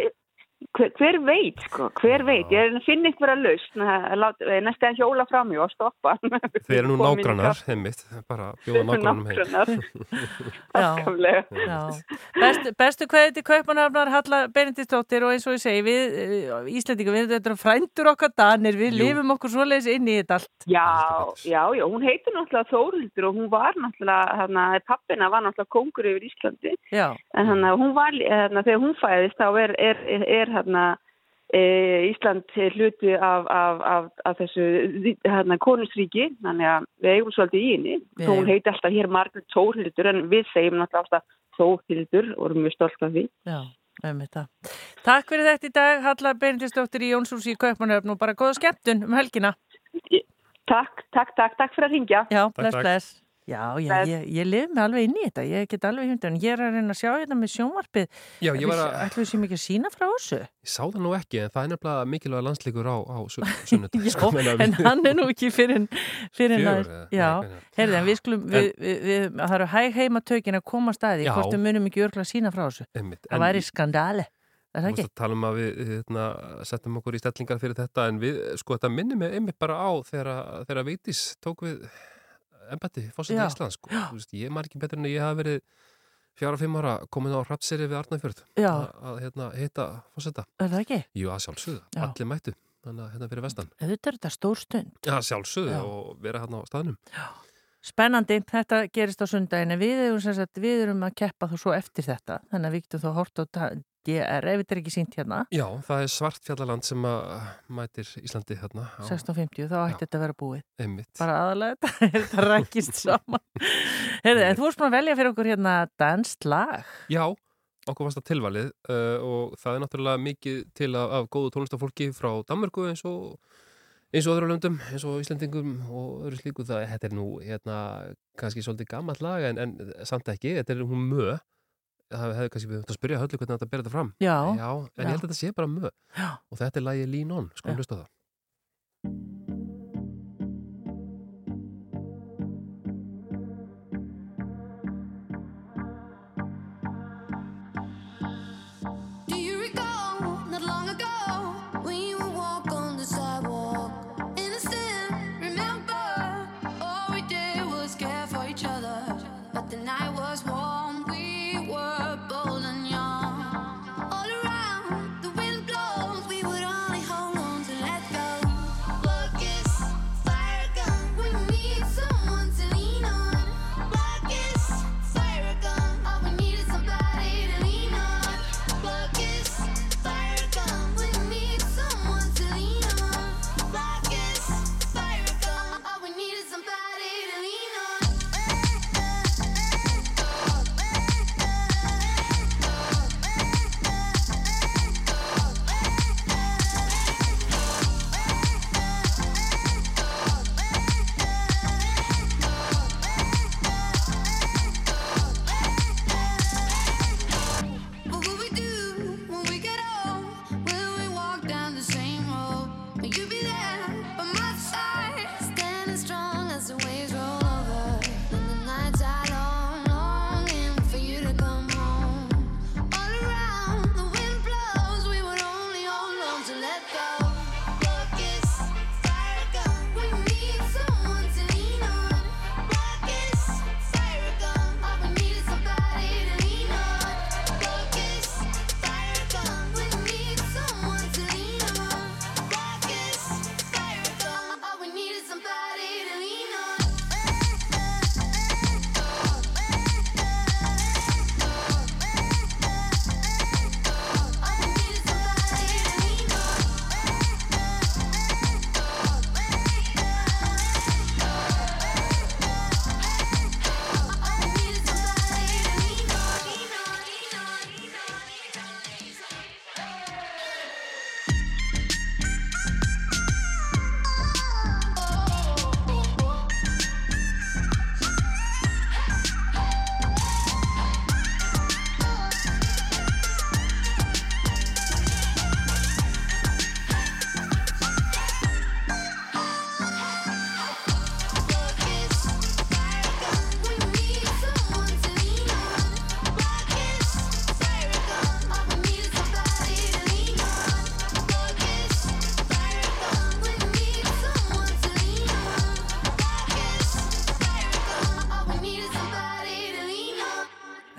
S10: hver, hver veit sko, hver veit, ég er að finna einhverja lausn að láta- næstu að hjóla fram í og stoppa.
S3: Þeir eru nú nágrannar, heimitt, bara bjóða nágrannum heim.
S2: Bestu, bestu kveði til Kaupanhafnar Halla Benediktsdóttir og eins og ég segi við uh, Íslandingar, við erum frændur okkar danir, við
S3: Jú.
S2: lifum okkur svoleiðis inn í þetta allt.
S10: Já, já, já, hún heitir náttúrulega Þórhildur og hún var náttúrulega, hérna, pappina var náttúrulega kongur yfir Íslandi.
S2: Já,
S10: en hann, hún var, hérna, þegar hún fæðist þá er, er, er, er hérna, e, Ísland hluti af, af, af, af þessu hérna, konusríki, þannig að við eigum svolítið í henni,
S2: Við
S10: þó hún heiti alltaf hér Margrét Þórhildur en við segjum náttúrulega alltaf Þórhildur og erum mjög stolt af því.
S2: já, um þetta. Takk fyrir þetta í dag, Halla Benediktsdóttir í Jónshús í Kaupanhafn og bara góða skemmtun um helgina.
S10: Takk, takk, takk, takk fyrir að ringja.
S2: Já,
S3: Takk,
S2: bless,
S3: takk.
S2: bless. Já, já,
S10: Bless.
S2: ég, ég lif mig alveg inn í þetta, ég get alveg hundan. Ég er að reyna að sjá þetta með sjónvarpið.
S3: Já, ég var að,
S2: Ætlum við sem ekki að sína frá þessu?
S3: ég sá það nú ekki, en það er nefnilega mikilvæga landsleikur á, á sun- sunnudag.
S2: Já,
S3: sko,
S2: en
S3: við-
S2: hann er nú ekki fyrir,
S3: eða?
S2: Já, heyrðu, en við skulum, við, við, við, það eru hæg heima tökin að koma staði, hvort við munum ekki örgla að sína frá þessu.
S3: Einmitt,
S2: Það væri skandali, það
S3: Þú veist að tala um að við hérna, settum okkur í stellingar fyrir þetta en við, sko, þetta minnir mig einmitt bara á þegar, þegar Veitis tók við embætti fórseta
S2: Já.
S3: Íslands, sko. Veist, ég ekki betur en ég hafa verið fjara fimm ára komin á hrappseri við Arnafjörð
S2: Já.
S3: að, hérna, hitta fósetta.
S2: Er það ekki?
S3: Jú, að sjálfsögðu,
S2: Já.
S3: allir mættu þannig að hérna fyrir vestan.
S2: Þetta er þetta stór stund.
S3: Já, sjálfsögðu
S2: Já.
S3: og vera hérna á staðnum.
S2: Spennandi, þetta gerist á sundaginn en við erum, sagt, við erum að keppa þú svo eftir þetta, þannig að við getum þá hort á DR, ef þetta er ekki sínt hérna.
S3: Já, það er svartfjallaland sem að mætir Íslandi hérna. á-
S2: 1650, þá ætti þetta að vera búið.
S3: Einmitt.
S2: bara aðalega þetta, rækist saman. Heyrðu, en þú varst búin að velja fyrir okkur hérna danst lag.
S3: Já, okkur varst það tilvalið uh, og það er náttúrulega mikið til af, af góðu tónlistafólki frá Danmörku eins og eins og öðru löndum, eins og Íslandingum og öðru slíku. Það, þetta er nú hérna kannski svolítið gammalt lag en, en samt ekki, þetta er hún mö það hefði kannski við höfum að spyrja höllu hvernig þetta ber þetta fram
S2: Já,
S3: Já, en
S2: já.
S3: ég held að þetta sé bara mö
S2: Já.
S3: og þetta er lagi Lean On, sko hlusta það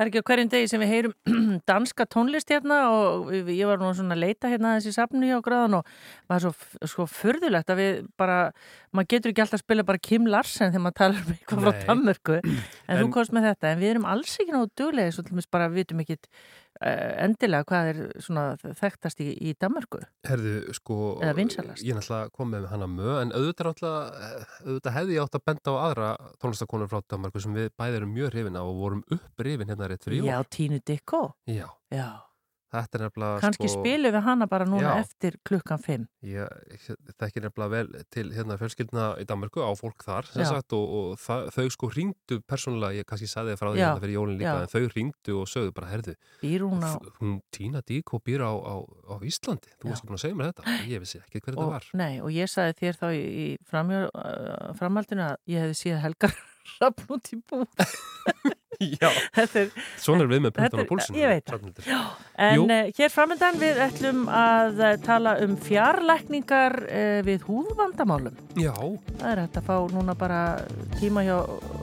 S2: er ekki á hverjum degi sem við heyrum danska tónlist hérna og ég var nú svona að leita hérna þessi safnu hjá gráðan og maður er svo, svo furðulegt að við bara, maður getur ekki alltaf að spila bara Kim Larsen þegar maður talar um eitthvað frá
S3: Nei.
S2: Danmörku en, þú
S3: En-
S2: komst með þetta, en við erum alls ekki náðu duglega, svo til dæmis bara við vitum ekki endilega hvað er svona þekktast í, í Danmörku?
S3: Herðu, sko, ég er náttúrulega kom með hana mö, en auðvitað, náttúrulega, auðvitað hefði ég átt að benda á aðra tónlistakonur frá Danmarku sem við bæði erum mjög hrifin af og vorum upprifin hérna rétt fyrir
S2: Já,
S3: jól.
S2: Tínu Dikko
S3: Já,
S2: Já,
S3: þetta er nefnilega,
S2: kannski
S3: sko,
S2: spilum við hana bara núna
S3: Já.
S2: eftir klukkan 5
S3: ég þekki nefnilega vel til hérna fjölskyldna í Danmarku á fólk þar, sem
S2: Já.
S3: sagt, og, og það, þau sko ringdu persónulega, ég kannski sagði þið frá því
S2: Já,
S3: hérna fyrir jólin líka,
S2: já.
S3: en þau ringdu og sögðu bara, herðu,
S2: hún
S3: hún Tína Díko býr á, á, á Íslandi, þú
S2: Já.
S3: varst ekki búin að segja mér þetta, ég vissi ekki hver þetta
S2: og,
S3: var.
S2: Nei, og ég sagði þér þá í, í framjö, uh, framhaldinu að ég hefði síða helgar rafn út í bú
S3: Já,
S2: er,
S3: svona er við með punktan á púlsinu.
S2: ég veit það.
S3: Hrafnhildur.
S2: en uh, hér framöndan við ætlum að uh, tala um fjarlækningar uh, við húðvandamálum
S3: Já,
S2: það er hægt að fá núna bara tíma hjá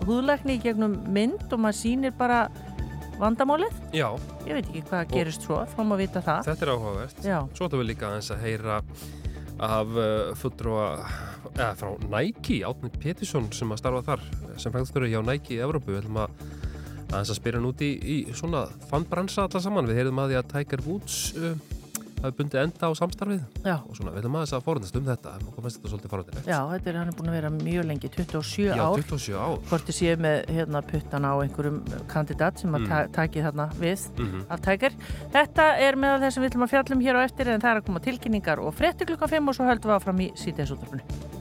S2: húðlækni gegnum mynd og maður sýnir bara vandamálið.
S3: Já,
S2: Ég veit ekki hvað gerist svo, fáum að vita það.
S3: þetta er áhugavert.
S2: Já.
S3: Svo ætlum við líka aðeins að heyra af uh, fulltrúa eða frá Nike, Átni Petisson sem að starfa þar, sem fræðstöru hjá Nike í Evrópu, við ætlum að aðeins að spyrja út í, í svona fannbransa alla saman, við heyrðum að því að Tiger Woods uh, hafi bundið enda á samstarfið
S2: Já.
S3: og svona, við ætlum aðeins að forðast um þetta og komast þetta svolítið forðilegt
S2: Já, þetta er hann er búin að vera mjög lengi, 27
S3: Já,
S2: ár.
S3: 27 ár
S2: Hvort þið séu með hérna, puttana á einhverjum kandidat sem að
S3: Mm.
S2: ta taki þarna við
S3: Mhm.
S2: af tækir. Þetta er meðal þess að við ætlum að fjallum hér á eftir en það er að koma tilkynningar og frétti klukkan 5 og svo höldum við áfram í síðdeisúttarpunni.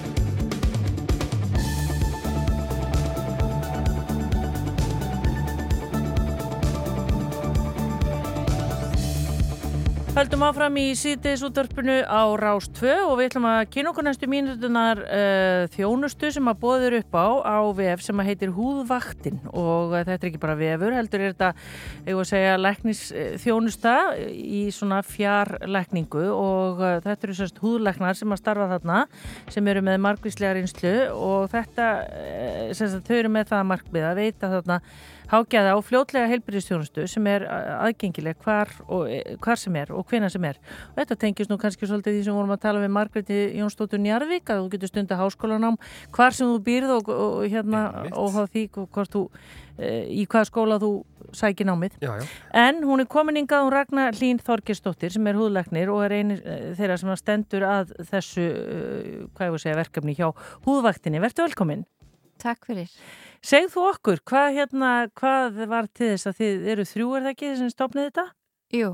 S2: Höldum áfram í síðdeisúttarpunu á Rás 2 og við ætlum að kynna okkur næstu mínutunar uh, þjónustu sem að bóður upp á á vef sem að heitir Húðvaktin. Og uh, þetta er ekki bara vefur, heldur er þetta, ég var að segja, læknis uh, þjónusta í svona fjarlækningu. Og uh, þetta eru sérst húðlæknar sem að starfa þarna sem eru með margvíslega reynslu. Og þetta, sérst að þau eru með það markmið að veita þarna hágæða og fljótlega heilbyrðistjónustu sem er aðgengileg hvar, og, eh, hvar sem er og hvena sem er. Og þetta tengist nú kannski svolítið því sem vorum að tala við Margretti Jónsdóttur Njarvík að þú getur stunda háskólanám hvar sem þú býrð og, og hérna óháð því og hvort þú e, í hvaða skóla þú sækir námið.
S3: Já, já.
S2: En hún er komin ingað hún Ragnar Hlín Þorgesdóttir sem er húðlæknir og er eini eh, þeirra sem stendur að þessu, eh, segja, verkefni hjá húðvaktinni. Vertu velkomin.
S11: Takk fyrir.
S2: Segð þú okkur, hvað, hérna, hvað var til þess að þið eru þrjú er það ekki sem stopnið þetta?
S11: Jú,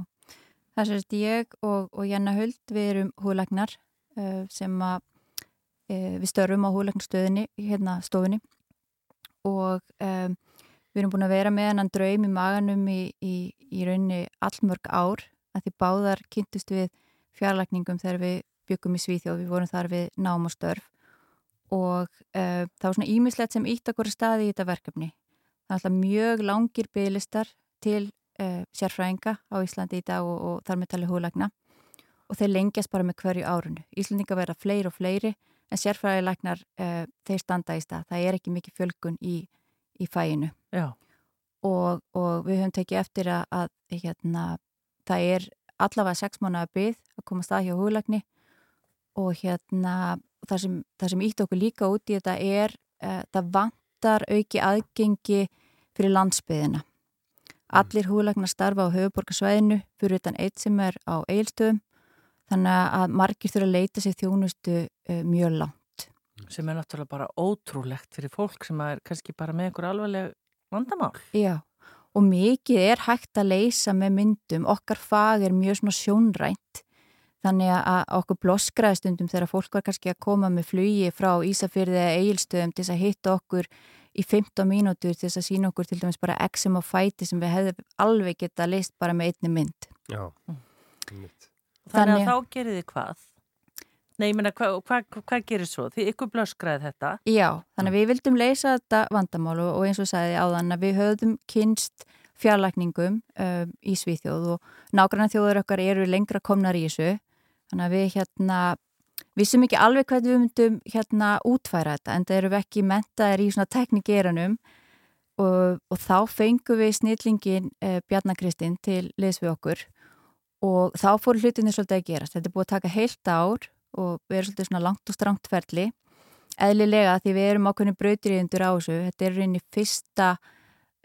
S11: það sést ég og, og Janna Huld, við erum húðlagnar uh, sem að uh, við störfum á húðlagnarstöðinni, hérna stofinni og um, við erum búin að vera með hennan draum í maganum í, í, í rauninni allmörg ár að því báðar kynntust við fjarlækningum þegar við byggum í Svíþjóð, við vorum þar við nám og störf og uh, það var svona ímislegt sem ítt okkur staði í þetta verkefni. Það er alltaf mjög langir bygglistar til uh, sérfræðinga á Íslandi í dag og, og þar með tali húðlækna og þeir lengjast bara með hverju árunu. Íslandinga verða fleiri og fleiri en sérfræðilæknar uh, þeir standa í stað. Það er ekki mikið fjölgun í, í fæinu og, og við höfum tekið eftir að, að hérna, það er allavega sex mánuða byggð að koma stað hjá húðlækni og hérna það sem, það sem ítt okkur líka út í þetta er uh, það vantar auki aðgengi fyrir landsbyðina. Allir húðlæknar starfa á höfuborgarsvæðinu fyrir utan eitt sem er á eilstöðum þannig að margir þurfa að leita sér þjónustu uh, mjög langt.
S2: Sem er náttúrulega bara ótrúlegt fyrir fólk sem er kannski bara með einhver alvarleg vandamál.
S11: Já, og mikið er hægt að leysa með myndum. Okkar fag er mjög svona sjónrænt Þannig að okkur bloskraði stundum þegar fólk var kannski að koma með flugi frá Ísafyrði eða Egilstöðum til þess að hitta okkur í 15 mínútur til þess að sína okkur til dæmis bara exem og fæti sem við hefðum alveg geta leist bara með einni mynd.
S3: Já,
S2: mitt. Þannig að þá gerir þið hvað? Nei, ég meina, hvað hva, hva gerir svo? Því ykkur blöskraði þetta?
S11: Já, þannig að við vildum leysa þetta vandamál og eins og sagði áðan að við höfðum kynst fjarlækningum um, í Svíþjóð og nágrannar þjóður okkar eru lengra komnar í þessu Þannig að við hérna vissum ekki alveg hvernig við myndum hérna útfæra þetta en það eru við ekki mentaðir í svona teknigeranum og, og þá fengum við snillingin eh, Bjarnakristinn til liðs við okkur og þá fór hlutinni svolítið að gera. Þetta er búið að taka heilt ár og við erum svolítið svona langt og strangt ferli eðlilega því við erum ákveðinu brautriðundur á þessu. Þetta er reyni fyrsta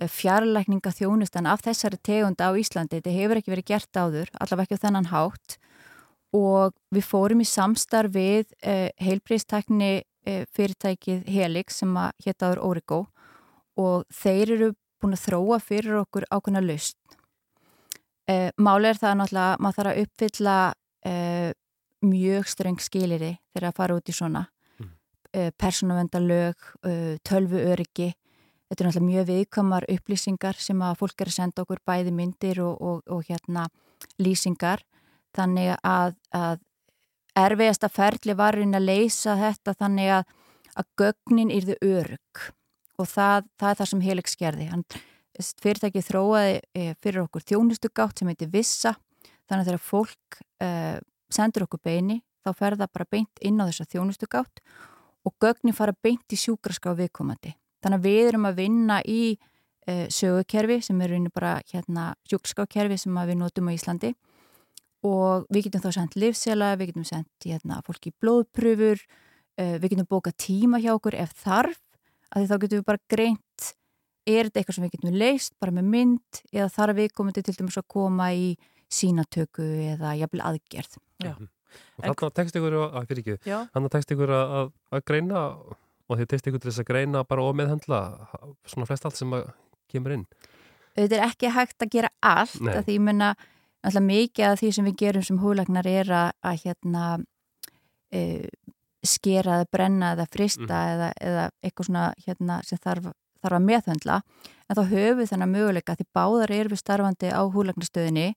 S11: fjarlækninga þjónustan af þessari tegund á Íslandi. Þetta hefur ekki verið gert áður, allavega ekki á þennan hátt og við fórum í samstarf við eh, heilbríðstekni eh, fyrirtækið Helix sem að héttaður Origo og þeir eru búin að þróa fyrir okkur ákveðna lust. Eh, Máli er það náttúrulega að maður þarf að uppfylla mjög streng skiliri þegar að fara út í svona mm. persónavendalög, tölvu öryggi. Þetta er náttúrulega mjög viðkamar upplýsingar sem að fólk er að senda okkur bæði myndir og, og, og hérna lýsingar þannig að, að erfiðasta ferli var inn að leysa þetta þannig að, að gögnin yrðu örug og það, það er það sem Helix gerði. Hann fyrirtækið þróaði fyrir okkur þjónustugátt sem heitir Vissa þannig að þegar fólk uh, sendur okkur beini þá fer það bara beint inn á þessa þjónustugátt og gögnin fara beint í sjúkraská viðkomandi. Þannig að við erum að vinna í uh, sögukerfi sem er bara hérna, sjúkraskákerfi sem við notum á Íslandi og við getum þá sendt livsela, við getum sendt hérna, fólki blóðpröfur, uh, við getum bóka tíma hjá okkur ef þarf, að því þá getum við bara greint, er þetta eitthvað sem við getum leist bara með mynd eða þarf við komandi til dæmis að koma í sínatöku eða jafnvel aðgerð.
S2: Já.
S3: Og þannig að tekst ykkur að, fyrir ekki, þannig að tekst ykkur að, að greina og þið tekst ykkur til þess að greina bara og meðhendla svona flest allt sem kemur inn.
S11: Þetta er ekki hægt að gera allt,
S3: Nei.
S11: að því ég menna alltaf mikið af því sem við gerum sem húlegnar er að, að hérna e, skera eða brenna eða frista eða, eða eitthvað svona hérna sem þarf, þarf að meðhendla en þá höfum við þennan möguleika því báðar erum við starfandi á húlegnastöðinni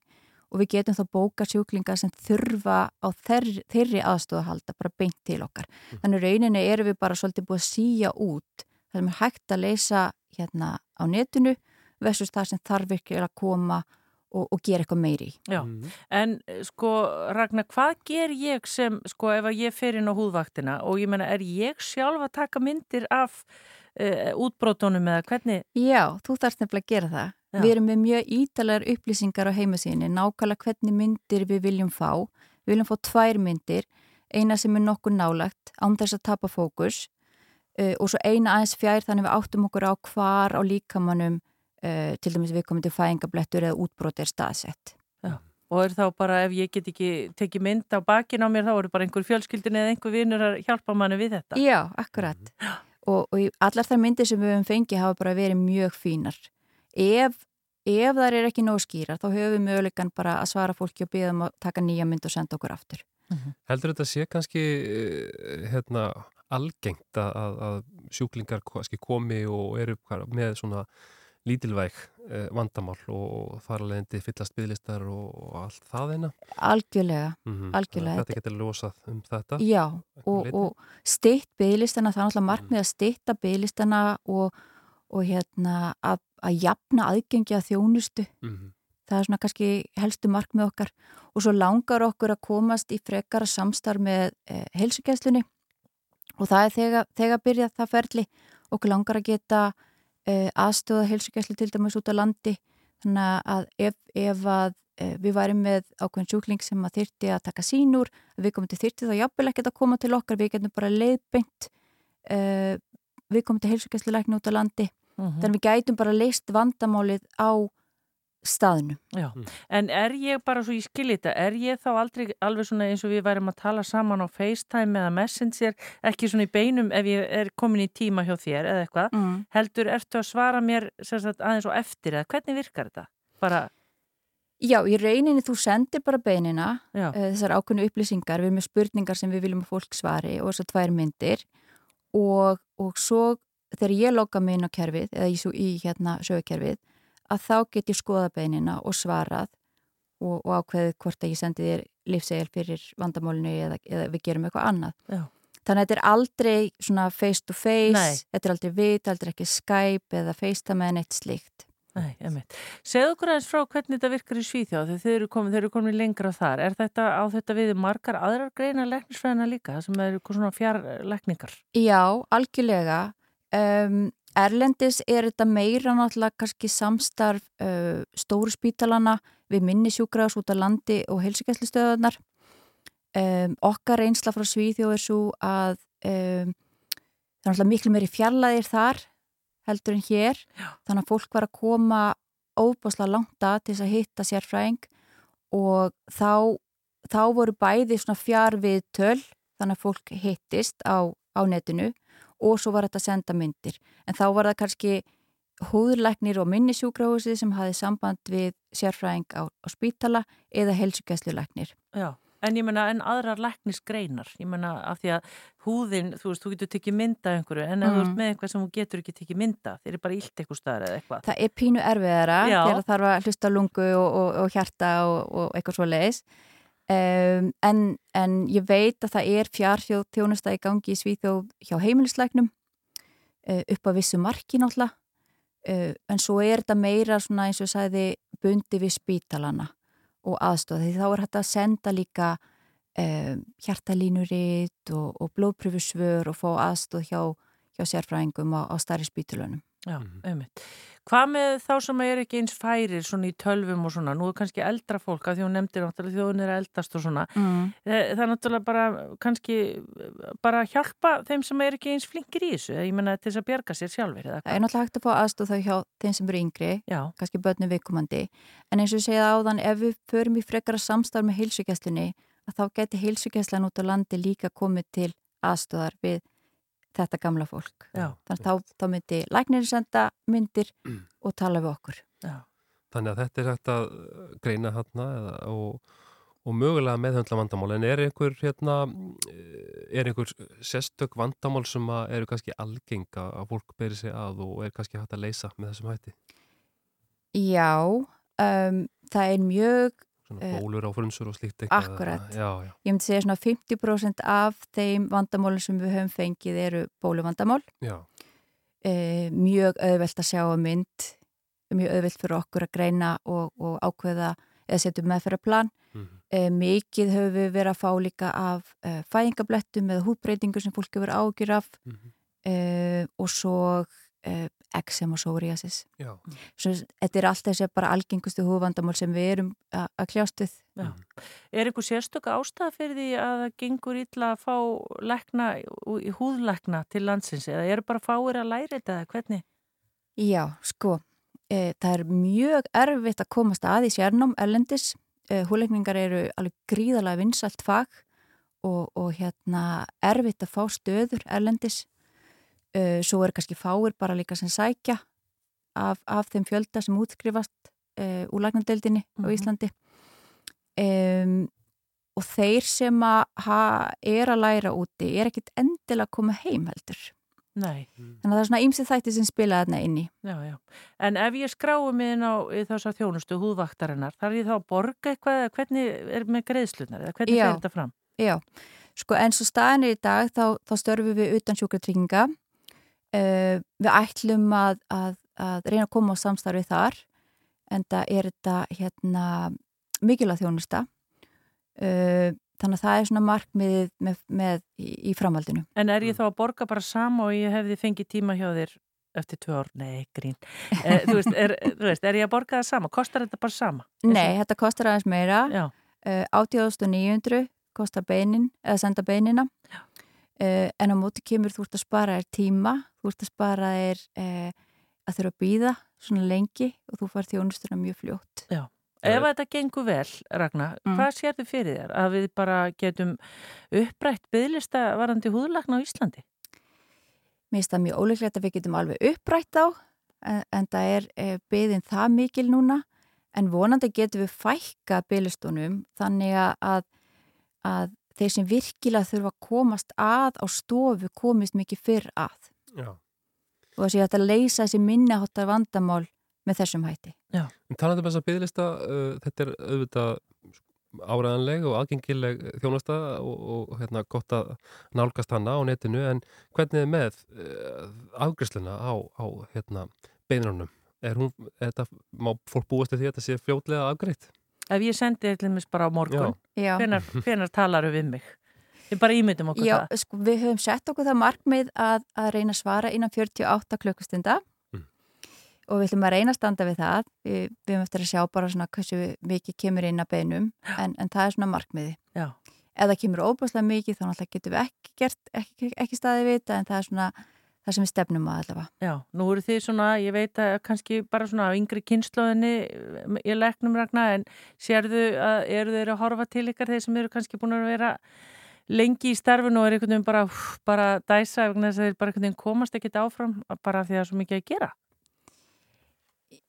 S11: og við getum þá bóka sjúklinga sem þurfa á þeirri, þeirri aðstofa halda bara beint til okkar. Þannig rauninni erum við bara svolítið búið að síja út það sem er hægt að leysa hérna á netinu versus það sem þarf ekki að koma og, og gera eitthvað meiri.
S2: Já, en sko Ragnar, hvað ger ég sem, sko ef að ég fer inn á húðvaktina og ég menna, er ég sjálf að taka myndir af uh, útbrótunum eða hvernig?
S11: Já, þú þarfst nefnilega að gera það.
S2: Já.
S11: Við erum með mjög ítalegar upplýsingar á heimasíðinni, nákvæmlega hvernig myndir við viljum fá. Við viljum fá tvær myndir, eina sem er nokkuð nálagt, án þess að tapa fókus uh, og svo eina aðeins fjær þannig við áttum okkur á hvar á líkamannum uh, til dæmis við komum til fæðingablettur eða útbróti er staðsett.
S2: Já. Og er þá bara ef ég get ekki tekið mynd á bakin á mér þá eru bara einhver fjölskyldin eða einhver vinnur að hjálpa manni við þetta?
S11: Já, akkurat. Og, og í- allar þær myndir sem við höfum fengið hafa bara verið mjög fínar. Ef, ef þær er ekki nóg skýrar þá höfum við möguleikan bara að svara fólki og byggja um að taka nýja mynd og senda okkur aftur.
S3: Heldur þetta sé kannski eh, hérna, algengt að, að, að sjúklingar kannski komi og eru hvað, með svona lítilvæg eh, vandamál og leiðandi fyllast bygglistar og, allt það eina?
S11: Algjörlega,
S3: Mhm.
S11: algjörlega.
S3: Þetta getur losað um þetta?
S11: Já, og, og steitt bygglistana, það er náttúrulega markmið að steitta bygglistana og, og hérna að, að jafna aðgengi að þjónustu.
S3: Mhm.
S11: Það er svona kannski helstu markmið okkar og svo langar okkur að komast í frekara samstarf með eh, heilsugæslunni og það er þegar, þegar byrjað það ferli okkur langar að geta eh, aðstöða heilsugæslu til dæmis út á landi. Þannig að ef, ef að eh, við værim með ákveðin sjúkling sem að þyrti að taka sínur, við komum til þyrti þá jafnvel ekkert að koma til okkar, við getum bara leiðbeint uh, við komum til heilsugæsluleikni út á landi.
S2: Mhm.
S11: þannig að við gætum bara leist vandamálið á staðnum.
S2: Já, en er ég bara svo í skilita, er ég þá aldrei alveg svona eins og við værim að tala saman á FaceTime eða Messenger, ekki svona í beinum ef ég er komin í tíma hjá þér eða eitthvað,
S11: Mm.
S2: heldur ertu að svara mér sem sagt, aðeins og eftir eða hvernig virkar þetta? Bara,
S11: Já, í rauninni þú sendir bara beinina uh, þessar ákveðnu upplýsingar, við erum með spurningar sem við viljum að fólk svari og þessar tvær myndir og, og svo þegar ég loka mig inn á kerfið eða í, í hérna sögukerfið að þá get ég skoða beinina og svarað og, og ákveðið hvort að ég sendi þér lífsegil fyrir vandamálinu eða, eða við gerum eitthvað annað.
S2: Já.
S11: Þannig að þetta er aldrei svona face to face,
S2: Nei.
S11: þetta er aldrei vit, aldrei ekki Skype eða FaceTime eða neitt slíkt.
S2: nei, emitt. Segðu okkur aðeins frá hvernig þetta virkar í Svíþjóð þegar þau eru komin, þau eru komin lengra þar. Er þetta á þetta við margar aðrar greina leknisfræðina líka sem eru svona fjarlekningar?
S11: Já, algjörlega. Um, Erlendis er þetta meira náttúrulega kannski samstarf uh, stóru spítalana við minni sjúkraðs út á landi og heilsugæslustöðunar. Um, okkar reynsla frá Svíþjóð er svo að um, það er náttúrulega miklu meiri fjarlæðir þar heldur en hér. Já. Þannig að fólk var að koma óbáslega langt að til þess að hitta sérfræðing og þá, þá voru bæði svona fjarviðtöl þannig að fólk hittist á, á netinu og svo var þetta að senda myndir. En þá var það kannski húðlæknir og minnisjúkrahúsið sem hafi samband við sérfræðing á, á spítala eða helsugæslulæknir.
S2: Já, en ég menna en aðrar læknisgreinar, ég menna af því að húðin, þú veist, þú getur tekið mynda einhverju, en ef þú
S11: Mm.
S2: ert með eitthvað sem þú getur ekki tekið mynda, þeir eru bara illt eitthvað staðar eða eitthvað.
S11: Það er pínu erfiðara þegar þarf að hlusta lungu og, og, og hjarta og, og eitthvað svo leiðis. Um, en, en ég veit að það er fjárþjóð þjónusta í gangi í Svíþjóð hjá heimilisleiknum uh, upp að vissu marki náttúrulega uh, en svo er þetta meira svona eins og sagði bundi við spítalana og aðstofa því þá er hægt að senda líka um, hjartalínuritt og, og blóðpröfusvör og fá aðstof hjá, hjá sérfræðingum á, á starri spítulunum.
S2: Já, einmitt. Hvað með þá sem er ekki eins færir svona í tölvum og svona, nú er kannski eldra fólk að því hún nefndir náttúrulega þjóðun er eldast og svona
S11: Mm.
S2: Eh, það er náttúrulega bara kannski bara hjálpa þeim sem er ekki eins flinkir í þessu, ég menna til þess að bjarga sér sjálfur
S11: Það er náttúrulega hægt að fá aðstof þá hjá þeim sem eru yngri,
S2: Já.
S11: kannski börnum viðkomandi, en eins og ég segja áðan, ef við förum í frekara samstarf með heilsugjastlunni, að þá geti heilsugjastlan út á landi líka komið til aðstofar við þetta gamla fólk.
S2: Já.
S11: Þannig að þá, þá myndi læknir senda myndir og tala við okkur.
S2: Já.
S3: Þannig að þetta er hægt að greina hérna eða, og, og mögulega meðhundla vandamál en er einhver hérna er einhver sérstök vandamál sem að eru kannski algeng að að fólk beri sig að og er kannski hægt að leysa með þessum hætti
S11: Já, um, það er mjög
S3: svona
S11: Eh,
S3: bólur á frunsur og slíkt
S11: Akkurat.
S3: Já, já,
S11: Ég myndi segja svona 50% af þeim vandamálum sem við höfum fengið eru bóluvandamál.
S3: já,
S11: E, mjög auðvelt að sjá að mynd, mjög auðvelt fyrir okkur að greina og, og ákveða eða setja meðferðarplan.
S3: Mhm.
S11: E, mikið höfum við verið að fá líka af e, fæðingablettum eða húbreytingu sem fólki verið ágjur af
S3: Mhm.
S11: e, og svo e, eczema og psoriasis.
S3: já.
S11: Svo, þetta er allt þessi bara algengustu húfandamál sem við erum að kljást við.
S2: Já. Er einhver sérstök ástæða fyrir því að það gengur illa að fá lækna, í húðlækna til landsins eða eru bara fáir að læra þetta eða hvernig?
S11: Já, sko, e, það er mjög erfitt að komast að í sérnám erlendis. E, húleikningar eru alveg gríðalega vinsalt fag og, og hérna erfitt að fá stöður erlendis. E, svo er kannski fáir bara líka sem sækja af, af þeim fjölda sem útskrifast e, úr læknadeildinni á
S2: Mhm.
S11: Íslandi. E, og þeir sem að ha, er að læra úti er ekkit endilega að koma heim heldur.
S2: Nei.
S11: Þannig að það er svona ýmsið þætti sem spila þarna inn í.
S2: Já, já. En ef ég skrái mig inn á þessar þjónustu húðvaktarinnar, þarf ég þá að borga eitthvað eða hvernig er með greiðslunar eða hvernig fer þetta fram?
S11: Já, sko eins og staðin er í dag þá, þá störfum við utan sjúkratrygginga uh, við ætlum að, að, að reyna að koma á samstarfi þar en það er þetta hérna mikilvæg þjónusta uh, þannig að það er svona markmiðið með, með í, í framhaldinu
S2: En er ég þá að borga bara sama og ég hefði fengið tíma hjá þér eftir tvö ár? Nei, grín. E, þú, veist, er, þú veist, er ég að borga það sama? Kostar þetta bara sama?
S11: Nei, þetta kostar aðeins meira uh, 80.900 kostar beinin eða senda beinina en á móti kemur þú ert að spara þér tíma þú ert að spara þér uh, að þurfa að býða svona lengi og þú fær þjónustuna mjög fljótt
S2: Já. Ef þetta gengur vel, Ragnar,
S11: Mm.
S2: hvað sér þið fyrir þér? Að við bara getum upprætt byggðlista varandi húðlakna á Íslandi?
S11: Mér finnst það mjög óleiklegt að við getum alveg upprætt á en, en það er uh, byðin það mikil núna en vonandi getum við fækka bygglistunum þannig að, að þeir sem virkilega þurfa að komast að á stofu komist mikið fyrr að
S3: já.
S11: og þess að ég ætla að leysa þessi minnaháttar vandamál með þessum hætti.
S3: En talandi um þess að byggðlista, uh, þetta er auðvitað áræðanleg og aðgengileg þjónasta og, og hérna, gott að nálgast hana á netinu en hvernig er með uh, afgriðsluna á, á hérna, beinunum? Er hún, er þetta, má fólk búast til því að þetta sé fljótlega afgriðt?
S2: Ef ég sendi mér bara á morgun,
S11: Já.
S2: hvenar, hvenar talaru við mig? Við bara ímyndum okkur
S11: Já,
S2: það.
S11: sko, við höfum sett okkur það markmið að, að reyna að svara innan 48 klukkustunda og við ætlum að reyna að standa við það. Við, við höfum eftir að sjá bara svona hversu mikið kemur inn að beinum en, en það er svona markmiði.
S2: Já.
S11: Ef það kemur óbúslega mikið þá náttúrulega getum við ekki, gert, ekki, ekki staðið við þetta en það er svona það sem við stefnum að allavega.
S2: Já, nú eru þið svona, ég veit að kannski bara svona á yngri kynnslóðinni ég leknum Ragnar, en sérðu að eru þeir að horfa til ykkar þeir sem eru kannski búin að vera lengi í starfinu og er einhvern veginn bara, bara dæsa vegna þess að þeir bara einhvern veginn komast ekkit áfram bara því að það er svo mikið að gera.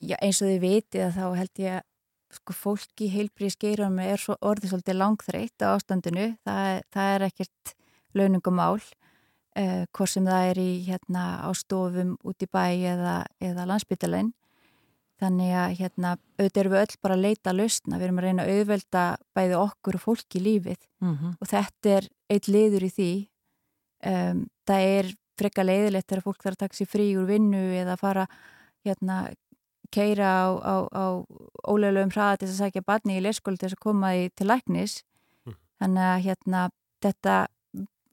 S11: Já, eins og þið vitið að þá held ég að sko, fólk í heilbríð skeirum er svo orðið svolítið langþreytt á ástandinu. Það, það er ekkert launungumál, uh, hvort sem það er í hérna á stofum út í bæ eða, eða landsbytalegin. Þannig að hérna, auðvitað erum við öll bara að leita að lausna. Við erum að reyna að auðvelda bæði okkur og fólk í lífið
S2: Mm -hmm.
S11: og þetta er eitt liður í því. Um, það er frekka leiðilegt þegar fólk þarf að taka sér frí úr vinnu eða fara hérna keira á, á, á óleglegum hraða til þess að sækja barni í leyskóli til þess að koma í til læknis
S3: Mm.
S11: þannig að hérna þetta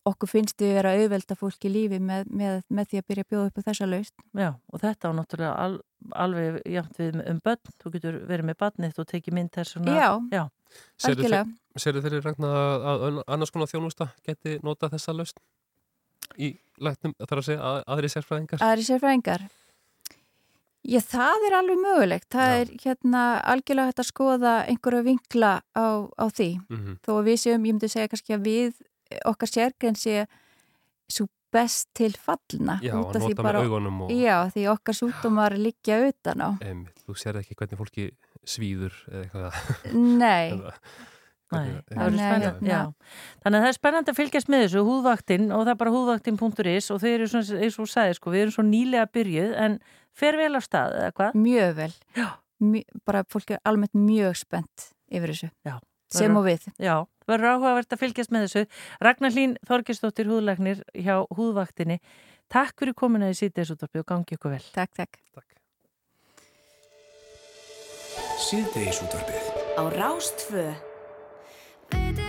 S11: okkur finnst við vera auðvelda fólk í lífi með, með, með því að byrja að bjóða upp á þessa laust
S2: Já, og þetta á náttúrulega al, alveg jæmt við um börn, þú getur verið með barnið og tekið mynd þess svona
S11: Já,
S2: Já.
S11: algjörlega
S3: Serðu þeirri ragnar að, annars konar þjónusta geti nota þessa laust í læknum, þarf að segja að, aðri sérfræðingar?
S11: aðri sérfræðingar Já, það er alveg mögulegt það
S3: Já.
S11: er hérna algjörlega hægt að skoða einhverju vinkla á, á því
S3: Mhm.
S11: þó að við séum, ég myndi segja kannski að við okkar sérgrein sé svo best til fallna
S3: Já,
S11: út af því bara-
S3: og
S11: Já, því okkar sjúkdómar liggja utan á
S3: Einmitt, þú sér ekki hvernig fólki svíður eða eitthvað
S11: Nei,
S3: Eða-
S2: Nei,
S3: hvernig-
S2: það verður
S11: Nei, hérna.
S2: Já. Þannig að það er spennandi að fylgjast með þessu húðvaktinn og það er bara húðvaktinn.is og þeir eru svona, eins og þú sagði, sko, við erum svo nýlega byrjuð en fer vel á stað, eða hvað?
S11: mjög vel
S2: Já.
S11: Mjö, bara fólk er almennt mjög spennt yfir þessu
S2: Já.
S11: Sem og við
S2: Já, það verður áhugavert að fylgjast með þessu. Ragnar Hlín Þorgesdóttir húðlagnir hjá húðvaktinni. Takk fyrir komuna í síðdeisúttarpi og gangi ykkur vel.
S11: Takk, takk
S1: Síðdeisútvarpið
S9: Á Rástfö
S8: Veit ekki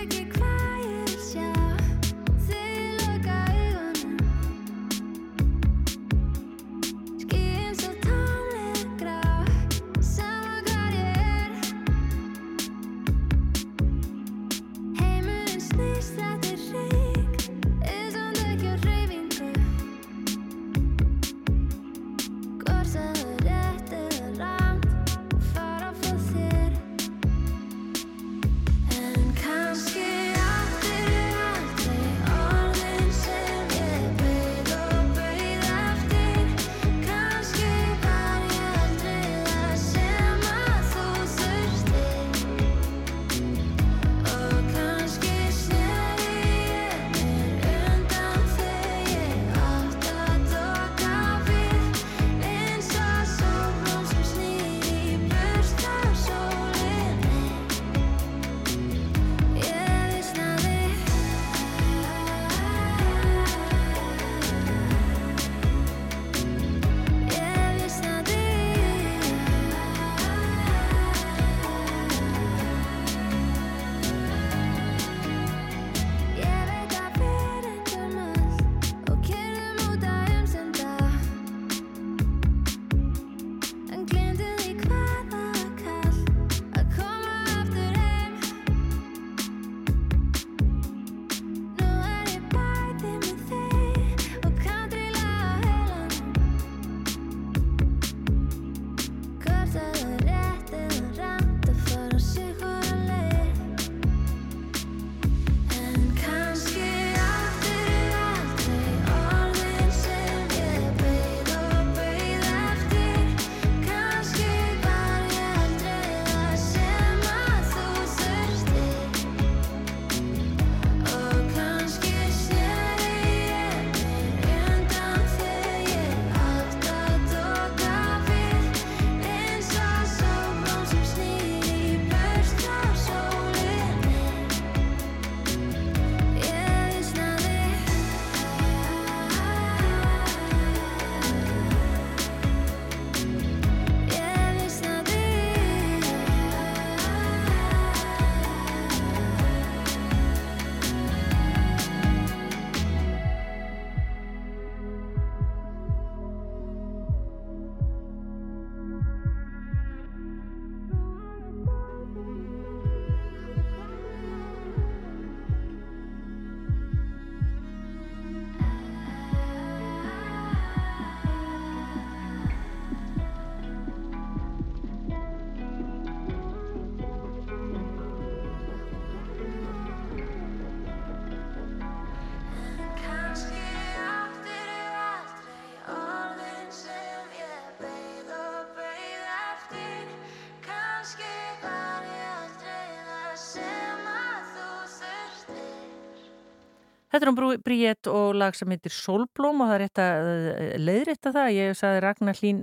S2: Þetta er um Bríett og lag sem heitir Solblóm og það er rétt að eh, leiðrétta það. Ég sagði Ragnar Hlín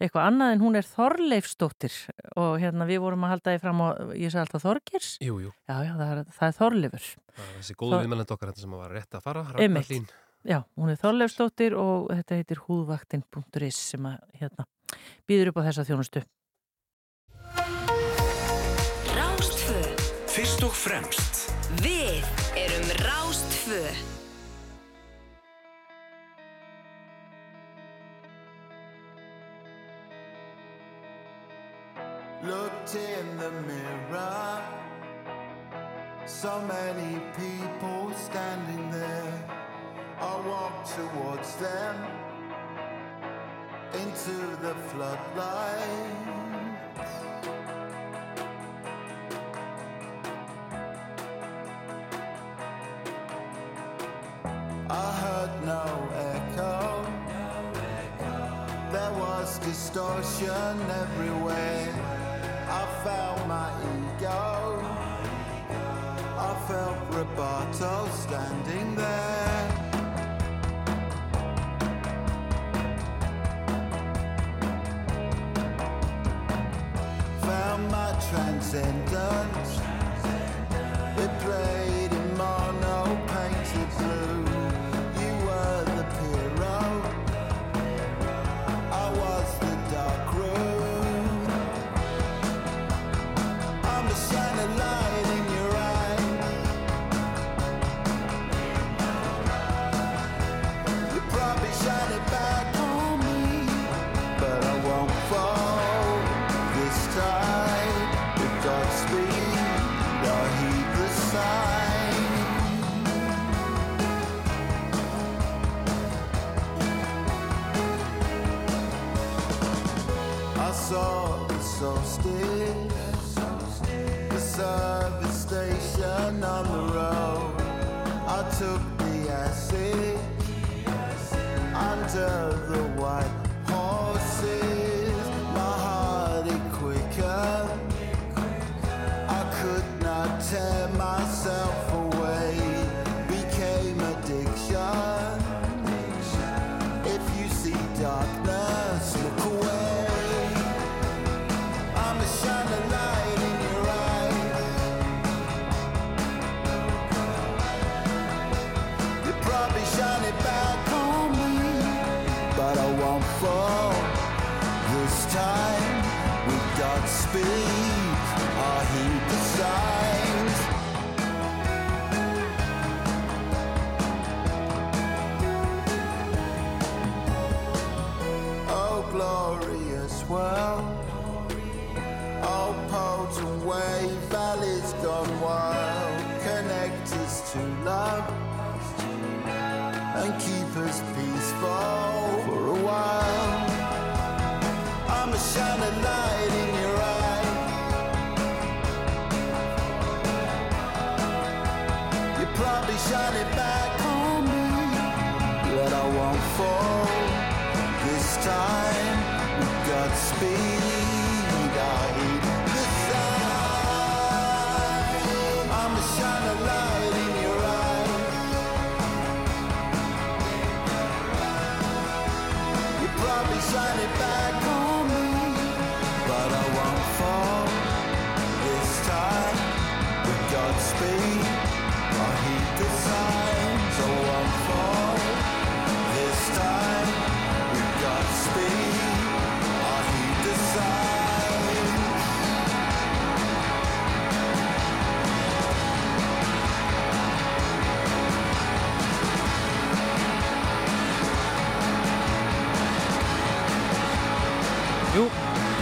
S2: eitthvað annað en hún er Þorleifsdóttir og hérna við vorum að halda því fram og ég sagði alltaf Þorgers.
S3: Jú, jú,
S2: Já, já, það er, það er Þorleifur.
S3: það er þessi góðu viðmælend okkar þetta sem var rétt að fara. Ragnar Hlín
S2: Já, hún er Þorleifsdóttir og þetta heitir húðvaktin.is sem að hérna býður upp á þessa þjónustu.
S9: Rástfö.
S1: Fyrst og fremst.
S9: Við erum
S12: Looked in the mirror. So many people standing there. I walked towards them into the floodlight. Distortion everywhere. I felt my ego. I felt Roberto standing there. Found my transcendence. Took the acid under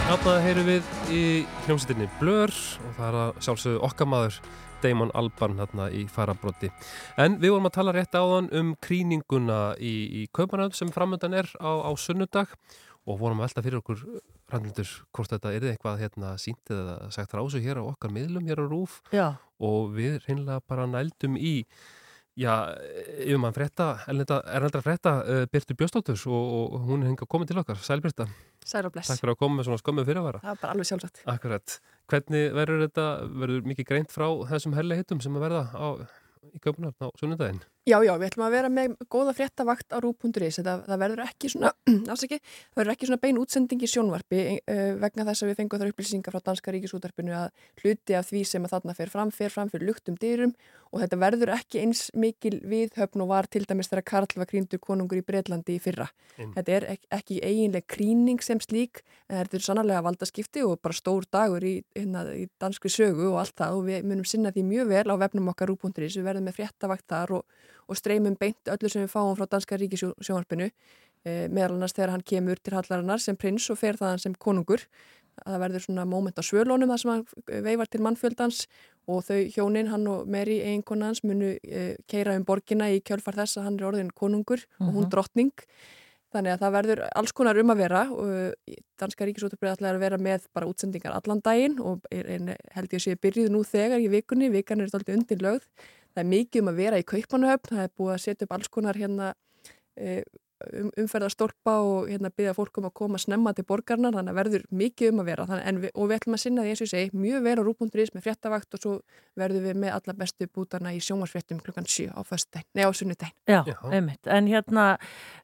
S3: þarna heyrum við í hljómsveitinni Blur og það er að sjálfsögðu okkar maður Damon Albarn hérna í farabrotti. En við vorum að tala rétt áðan um kríninguna í, í Kaupanönd sem framöndan er á, á sunnudag og vorum að velta fyrir okkur rannlundur hvort þetta er eitthvað hérna sínt eða sagt rásu hér á okkar miðlum hér á Rúf
S2: Já.
S3: og við reynilega bara nældum í Já, yfir mann frétta, erlendra frétta, uh, Byrtu Bjóstóttur og, og hún er hengið að koma til okkar. Sæl Byrta.
S13: Og bless.
S3: Takk fyrir að koma með svona skömmu fyrirvara.
S13: Það er bara alveg sjálfsagt.
S3: Akkurat. Hvernig verður þetta, verður mikið greint frá þessum herli hittum sem að verða á, í köpunarn á sunnundaginn?
S13: Já, já, við ætlum að vera með góða fréttavakt á rú.is. Það, það verður ekki svona, afsaki, það verður ekki svona bein útsending í sjónvarpi uh, vegna þess að við fengum þar upplýsingar frá Danska Ríkisútarpinu að hluti af því sem að þarna fer fram, fer fram fyrir luktum dyrum og þetta verður ekki eins mikil viðhöfn og var til dæmis þegar Karl var krýndur konungur í Breitlandi í fyrra.
S14: Mm.
S13: Þetta er ek ekki eiginleg krýning sem slík, en þetta er sannarlega valdaskipti og bara stór dagur í, hérna, í danskri sögu og allt það og við munum sinna því mjög vel á vefnum okkar rú.is. Við verðum með fréttavakt þar og og streymum beint öllu sem við fáum frá Danska Ríkisjónvarpinu eh, meðal annars þegar hann kemur til hallarinnar sem prins og fer þaðan sem konungur. Að það verður svona móment á svölónum þar sem hann veifar til mannfjöldans og þau hjónin, hann og Mary eiginkona hans munu eh, keira um borgina í kjölfar þess að hann er orðin konungur og hún
S2: Mhm.
S13: drottning. Þannig að það verður alls konar um að vera og Danska Ríkisúttarbrið ætlaði að vera með bara útsendingar allan daginn og er, er, held ég að sé byrjuð nú þegar í vikunni, vikan er alltaf undir lögð það er mikið um að vera í kaupanahöfn það er búið að setja upp alls konar hérna eh, um, umferðarstólpa og hérna byggja fólk um að koma snemma til borgarnar þannig að verður mikið um að vera þannig, við, og við ætlum að sinna því eins og ég segi mjög vel á rúbúnduris með fréttavakt og svo verður við með alla bestu bútana í sjómarsfréttum klukkan 7 á á sunnudaginn
S2: Já, einmitt. En hérna,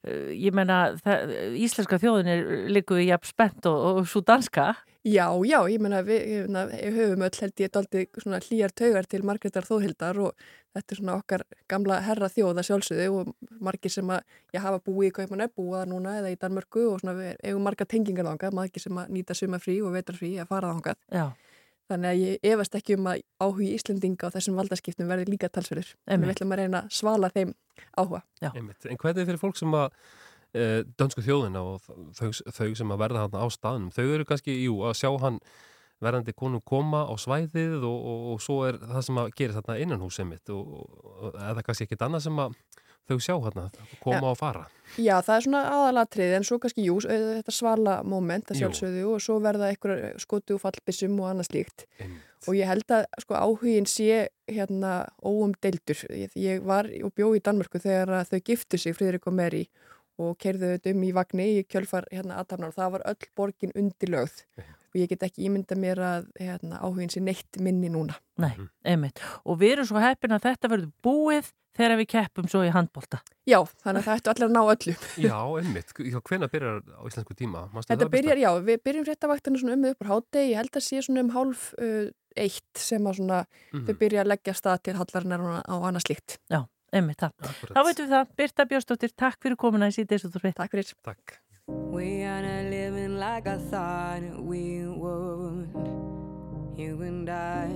S2: uh, ég menna, það, íslenska þjóðin er líku í jafn spennt og, og svo danska.
S13: Já, já, ég menna við, höfum öll held ég svona hlýjar taugar til Margreðar Þóhildar og þetta er svona okkar gamla herra þjóða sjálfsögðu og margir sem að ég hafa búið í Kaupan búa núna eða í Danmörku og svona við eigum marga tengingar þangað, margir sem að nýta sumafrí og vetarfrí að fara þangað.
S2: Já.
S13: Þannig að ég efast ekki um að áhugi Íslendinga á þessum valdaskiptum verði líka talsverður. Við ætlum að reyna að svala þeim áhuga.
S3: Einmitt. En hvernig fyrir fólk sem að e, dönsku þjóðina og þau, þau sem að verða hann á staðnum, þau eru kannski, jú, að sjá hann verðandi konum koma á svæðið og, og, og svo er það sem að gera þarna innan húsið mitt og, eða kannski ekkit annað sem að þau sjá hérna, koma
S13: Ja.
S3: og fara.
S13: Já, það er svona aðalatrið en svo kannski, jú, þetta svala moment að sjálfsögðu og svo verða einhver skotu og fallbissum og annað slíkt og ég held að sko áhugin sé hérna óumdeildur ég, ég var og bjó í Danmörku þegar þau giftu sig, Friðrik og Mary og keirðu þetta um í vagni í kjölfar hérna aðtafnar og það var öll borgin undirlögð og ég get ekki ímynda mér að hérna, áhugin sé neitt minni núna
S2: Nei, einmitt. Og við erum svo heppin að þetta verður búið þegar við keppum svo í handbólta.
S13: Já, þannig að það ættu allir að ná öllu
S3: Já, einmitt. Hvenær byrjar á íslensku tíma? Manstu
S13: Þetta byrjar, já, við byrjum fréttavaktinu svona um upp á hátegi, ég held að sé svona um hálf uh, eitt sem að svona
S3: Mhm.
S13: þau byrja að leggja stað til hallarinnar og, og annað slíkt.
S2: Já, einmitt það. Þá veitum við það. Birta Björnsdóttir, takk fyrir komuna í út úr við.
S13: Takk fyrir.
S3: Takk.
S6: We are not living like I thought we would, you and I.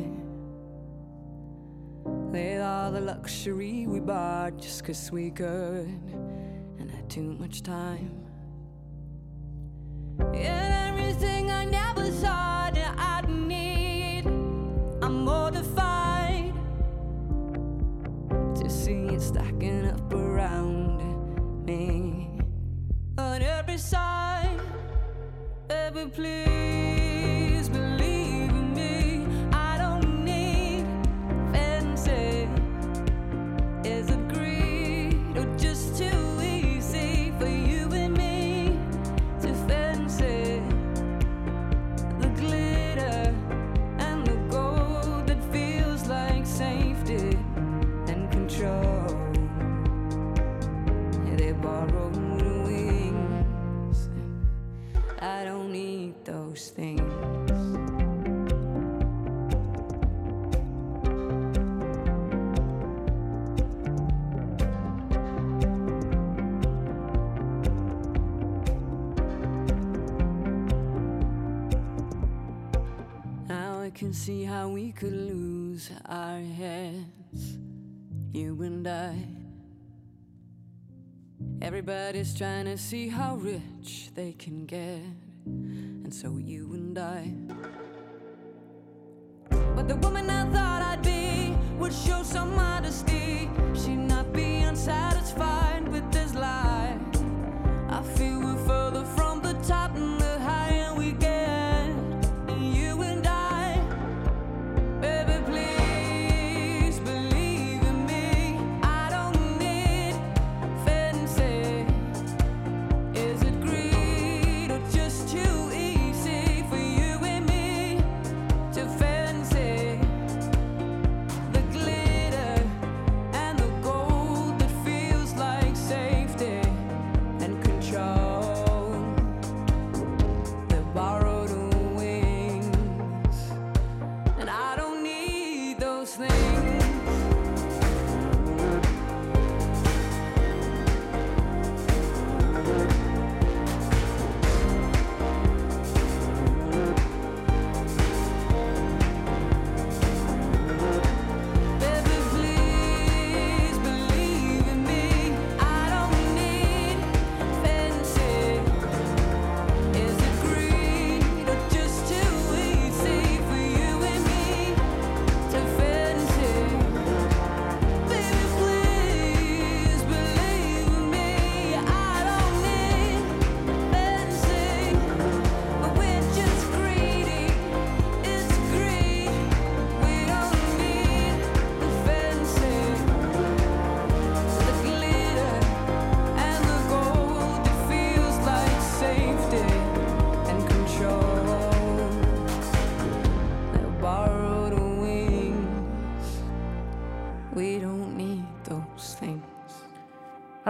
S6: With all the luxury we bought just 'cause we could, and had too much time. And everything I never thought that I'd need, I'm mortified to see it stacking up around me on every side. Baby, please can see how we could lose our heads, you and I. Everybody's trying to see how rich they can get, and so you and I. But the woman I thought I'd be would show some modesty. She'd not be unsatisfied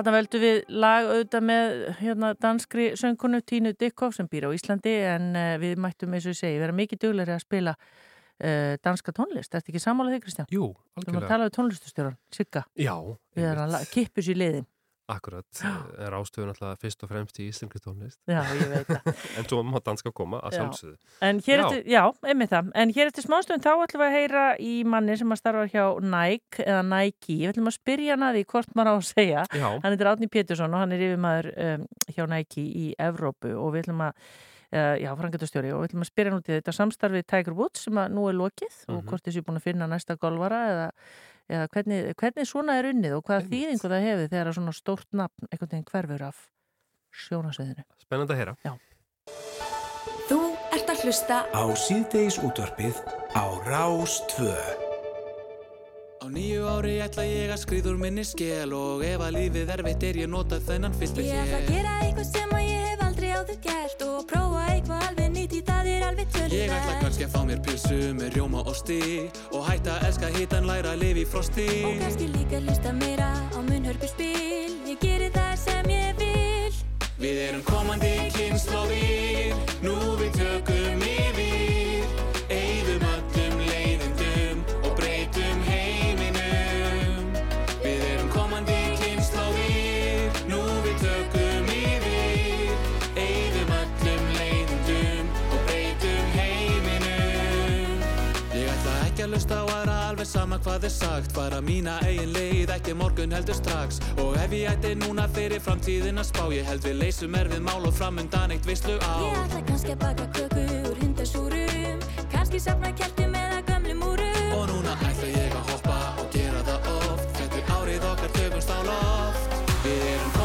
S2: Þarna veldum við lag auðvitað með hérna, danskri söngkonu Tínu Dykhoff sem býr á Íslandi en uh, við mættum eins og ég segi vera mikið dugleiri að spila uh, danska tónlist. Ertu ekki sammálað þig Kristján?
S3: Jú,
S2: Við erum að
S3: algjörlega.
S2: tala við tónlistustjóran, Sigga.
S3: Já,
S2: Við erum að kippus í liðin.
S3: Akkurat, er ástöðun alltaf fyrst og fremst í íslensku tónlist.
S2: Já, ég veit það.
S3: en svo má danska koma að
S2: hér
S3: Já.
S2: já, einmitt það. En hér eftir smástund þá ætlum við að heyra í manni sem að starfa hjá Nike eða Nike. Við ætlum að spyrja hann að því hvort maður á að segja.
S3: Já.
S2: Hann heitir Átni Pétursson og hann er yfirmaður um, hjá Nike í Evrópu og við ætlum að Uh, já, frangatastjóri og við ætlum að spyrja hann út í þetta samstarfið Tiger Woods sem að nú er lokið og
S3: Mhm.
S2: hvort þessi er búin að finna næsta golvara eða, eða hvernig, hvernig svona er unnið og hvaða þýðingu það hefur þegar svona stórt nafn einhvern veginn hverfur af sjónasveðinu.
S3: Spennandi að heyra.
S2: Já.
S9: Þú ert að hlusta
S1: Á síðdeis útvarpið á Rás 2.
S15: Á nýju ári ætla ég að skriður minni skell og ef að lífið erfitt er ég nota þennan fylgta
S16: Ég ætla að
S15: hér.
S16: gera eitthvað sem að ég hef aldrei áður gert og prófa
S15: Ég ætla kannski að fá mér pilsu með rjóma og sti og hætta að elska hitan læra að lifa í frosti.
S16: Og kannski líka hlusta meira á munnhörpu spil. Ég geri það sem ég vil.
S15: Við erum komandi kynnslóðir, nú við tökum ætla ekki að lusta á aðra alveg sama hvað er sagt. Fara mína eigin leið, ekki morgun heldur strax. Og ef ég ætti núna fyrir framtíðin að spá Ég held við leysum erfið mál og framundan eitt veislu á.
S16: Ég ætla kannski að baka köku úr hundasúrum. Kannski safna kertum eða gömlum úrum
S15: Og núna ætla ég að hoppa og gera það oft. Þetta árið okkar tökumst á loft. Við erum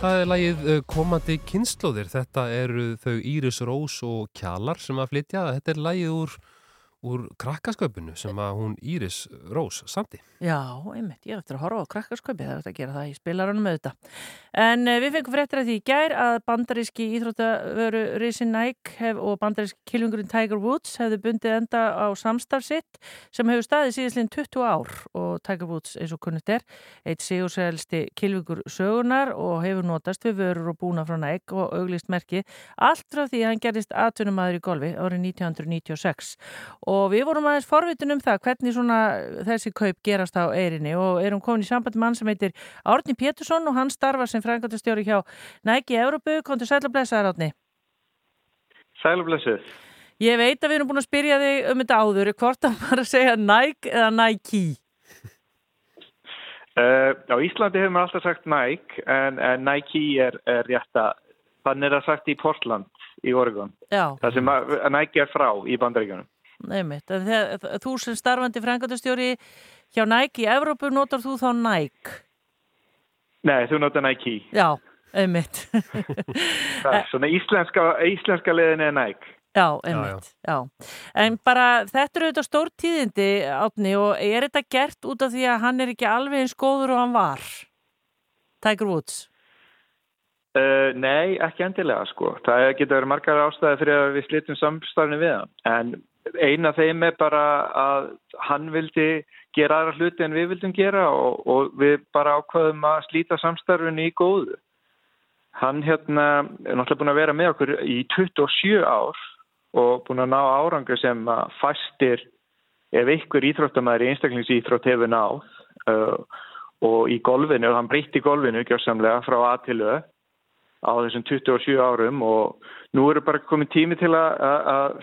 S3: það er lagið uh, komandi kynnslóðir. Þetta eru þau Íris Rós og Kjalar sem að flytja. Þetta er lagið úr, úr krakkasköpunu sem að hún Íris Rós samti.
S2: Já, einmitt, ég er eftir að horfa á krakkarskaupi, það er eftir að gera það í spilarunum auðvitað. En uh, við fengum fréttir að því í gær að bandaríski íþróttavöru Risi hef, og bandaríski kilvingurinn Tiger Woods hefðu bundið enda á samstarf sitt sem hefur staðið síðastlega 20 ár. Og Tiger Woods eins og kunnugt er eitt sigursælsti kilvingur sögunar og hefur notast við vörur og búna frá Nike og auglist merki allt frá því að hann gerist atvinnumæður í golfi árið 1996 og við vorum aðeins forvitin um það hvernig svona þessi kaup gerast á eirinni og erum komin í samband mann sem heitir Árni Pétursson og hann starfar sem frangatastjóri hjá Nike Európu, kontur sæl og blessaðar Árni.
S14: Sælublessuð.
S2: Ég veit að við erum búin að spyrja þig um þetta áður, hvort að bara segja Nike eða Nike?
S14: Uh, á Íslandi hefur maður alltaf sagt Nike en, en Nike er, er rétt að þannig er það sagt í Portland í Oregon.
S2: Já.
S14: Það sem Nike er frá í bandaríkjunum.
S2: Þegar þú sem starfandi frangatastjóri hjá Nike í Evrópu notar þú þá Nike?
S14: Nei, þú notar Nike.
S2: Já, einmitt.
S14: Það er svona íslenska, íslenska liðin er Nike.
S2: Já, einmitt, já, En bara þetta eru auðvitað stór tíðindi átni og er þetta gert út af því að hann er ekki alveg eins góður og hann var? Tiger Woods?
S14: Uh, nei, ekki endilega sko. Það getur verið margar ástæði fyrir að við slítum samstarfni við hann. En eina þeim er bara að hann vildi gera aðra hluti en við vildum gera og, og við bara ákvaðum að slíta samstarfinu í góðu. Hann hérna er náttúrulega búin að vera með okkur í 27 ár og búin að ná árangur sem að fastir ef ykkur íþróttamæður í einstaklingsýþrótt hefur náð uh, og í golfinu, hann breytti golfinu gjörsamlega frá að til öð á þessum 27 árum og nú eru bara komið tími til að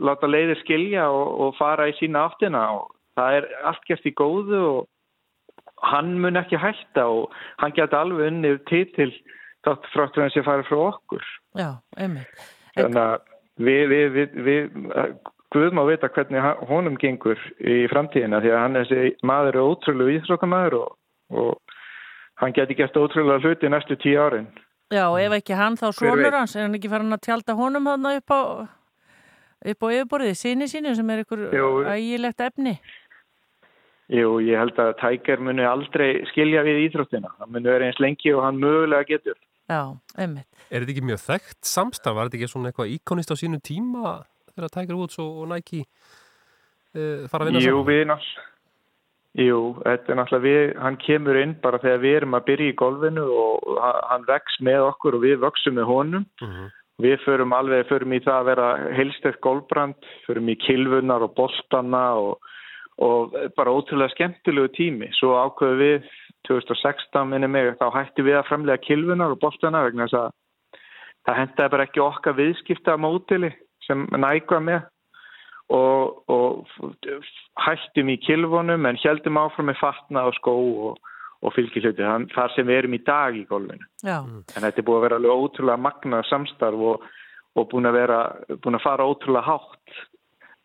S14: láta leiðir skilja og, og fara í sína áttina og það er allt gert í góðu og hann mun ekki hætta og hann geta alveg unnið titil þátt fráttur hann sé farið frá okkur.
S2: Já, einmitt.
S14: Þannig að við, við, við, við Guðum að vita hvernig honum gengur í framtíðina því að hann er þessi maður er ótrúlega íþrókamæður og, og hann geti gert ótrúlega hluti næstu tíu árin.
S2: Já, ef ekki hann þá svonur hans, er hann ekki farin að tjálta honum hann upp á upp á yfirborðið, síni síni sem er ykkur ægilegt efni?
S14: Jú, ég held að Tækер muni aldrei skilja við íþróttina. Það muni verið eins lengi og hann mögulega getur.
S2: Já, einmitt.
S3: Er þetta ekki mjög þekkt samstaf? Var þetta ekki svona eitthvað íkonist á sínu tíma þegar Tæker Woods og, og Nike uh, fara að vinna
S14: Jú, saman? Jú, við náttúrulega Jú, þetta er náttúrulega við, hann kemur inn bara þegar við erum að byrja í golfinu og hann vex með okkur og við vöksum með honum. Uh -huh. Við förum alveg, förum í það að vera heilstætt golfbrand, förum í kilvunar og boltana og, og bara ótrúlega skemmtilegu tími. Svo ákveðu við 2016 minni mig, þá hætti við að fremlega kilvunar og boltana vegna þess að það hendaði bara ekki okkar viðskipta mótili sem nækva með og, og hættum í kilvunum en heldum áfram með fatna og skó og, og fylgilhuti þar sem við erum í dag í golfinu
S2: mm.
S14: en þetta er búið að vera alveg ótrúlega magna samstarf og, og búin að vera búin að fara ótrúlega hátt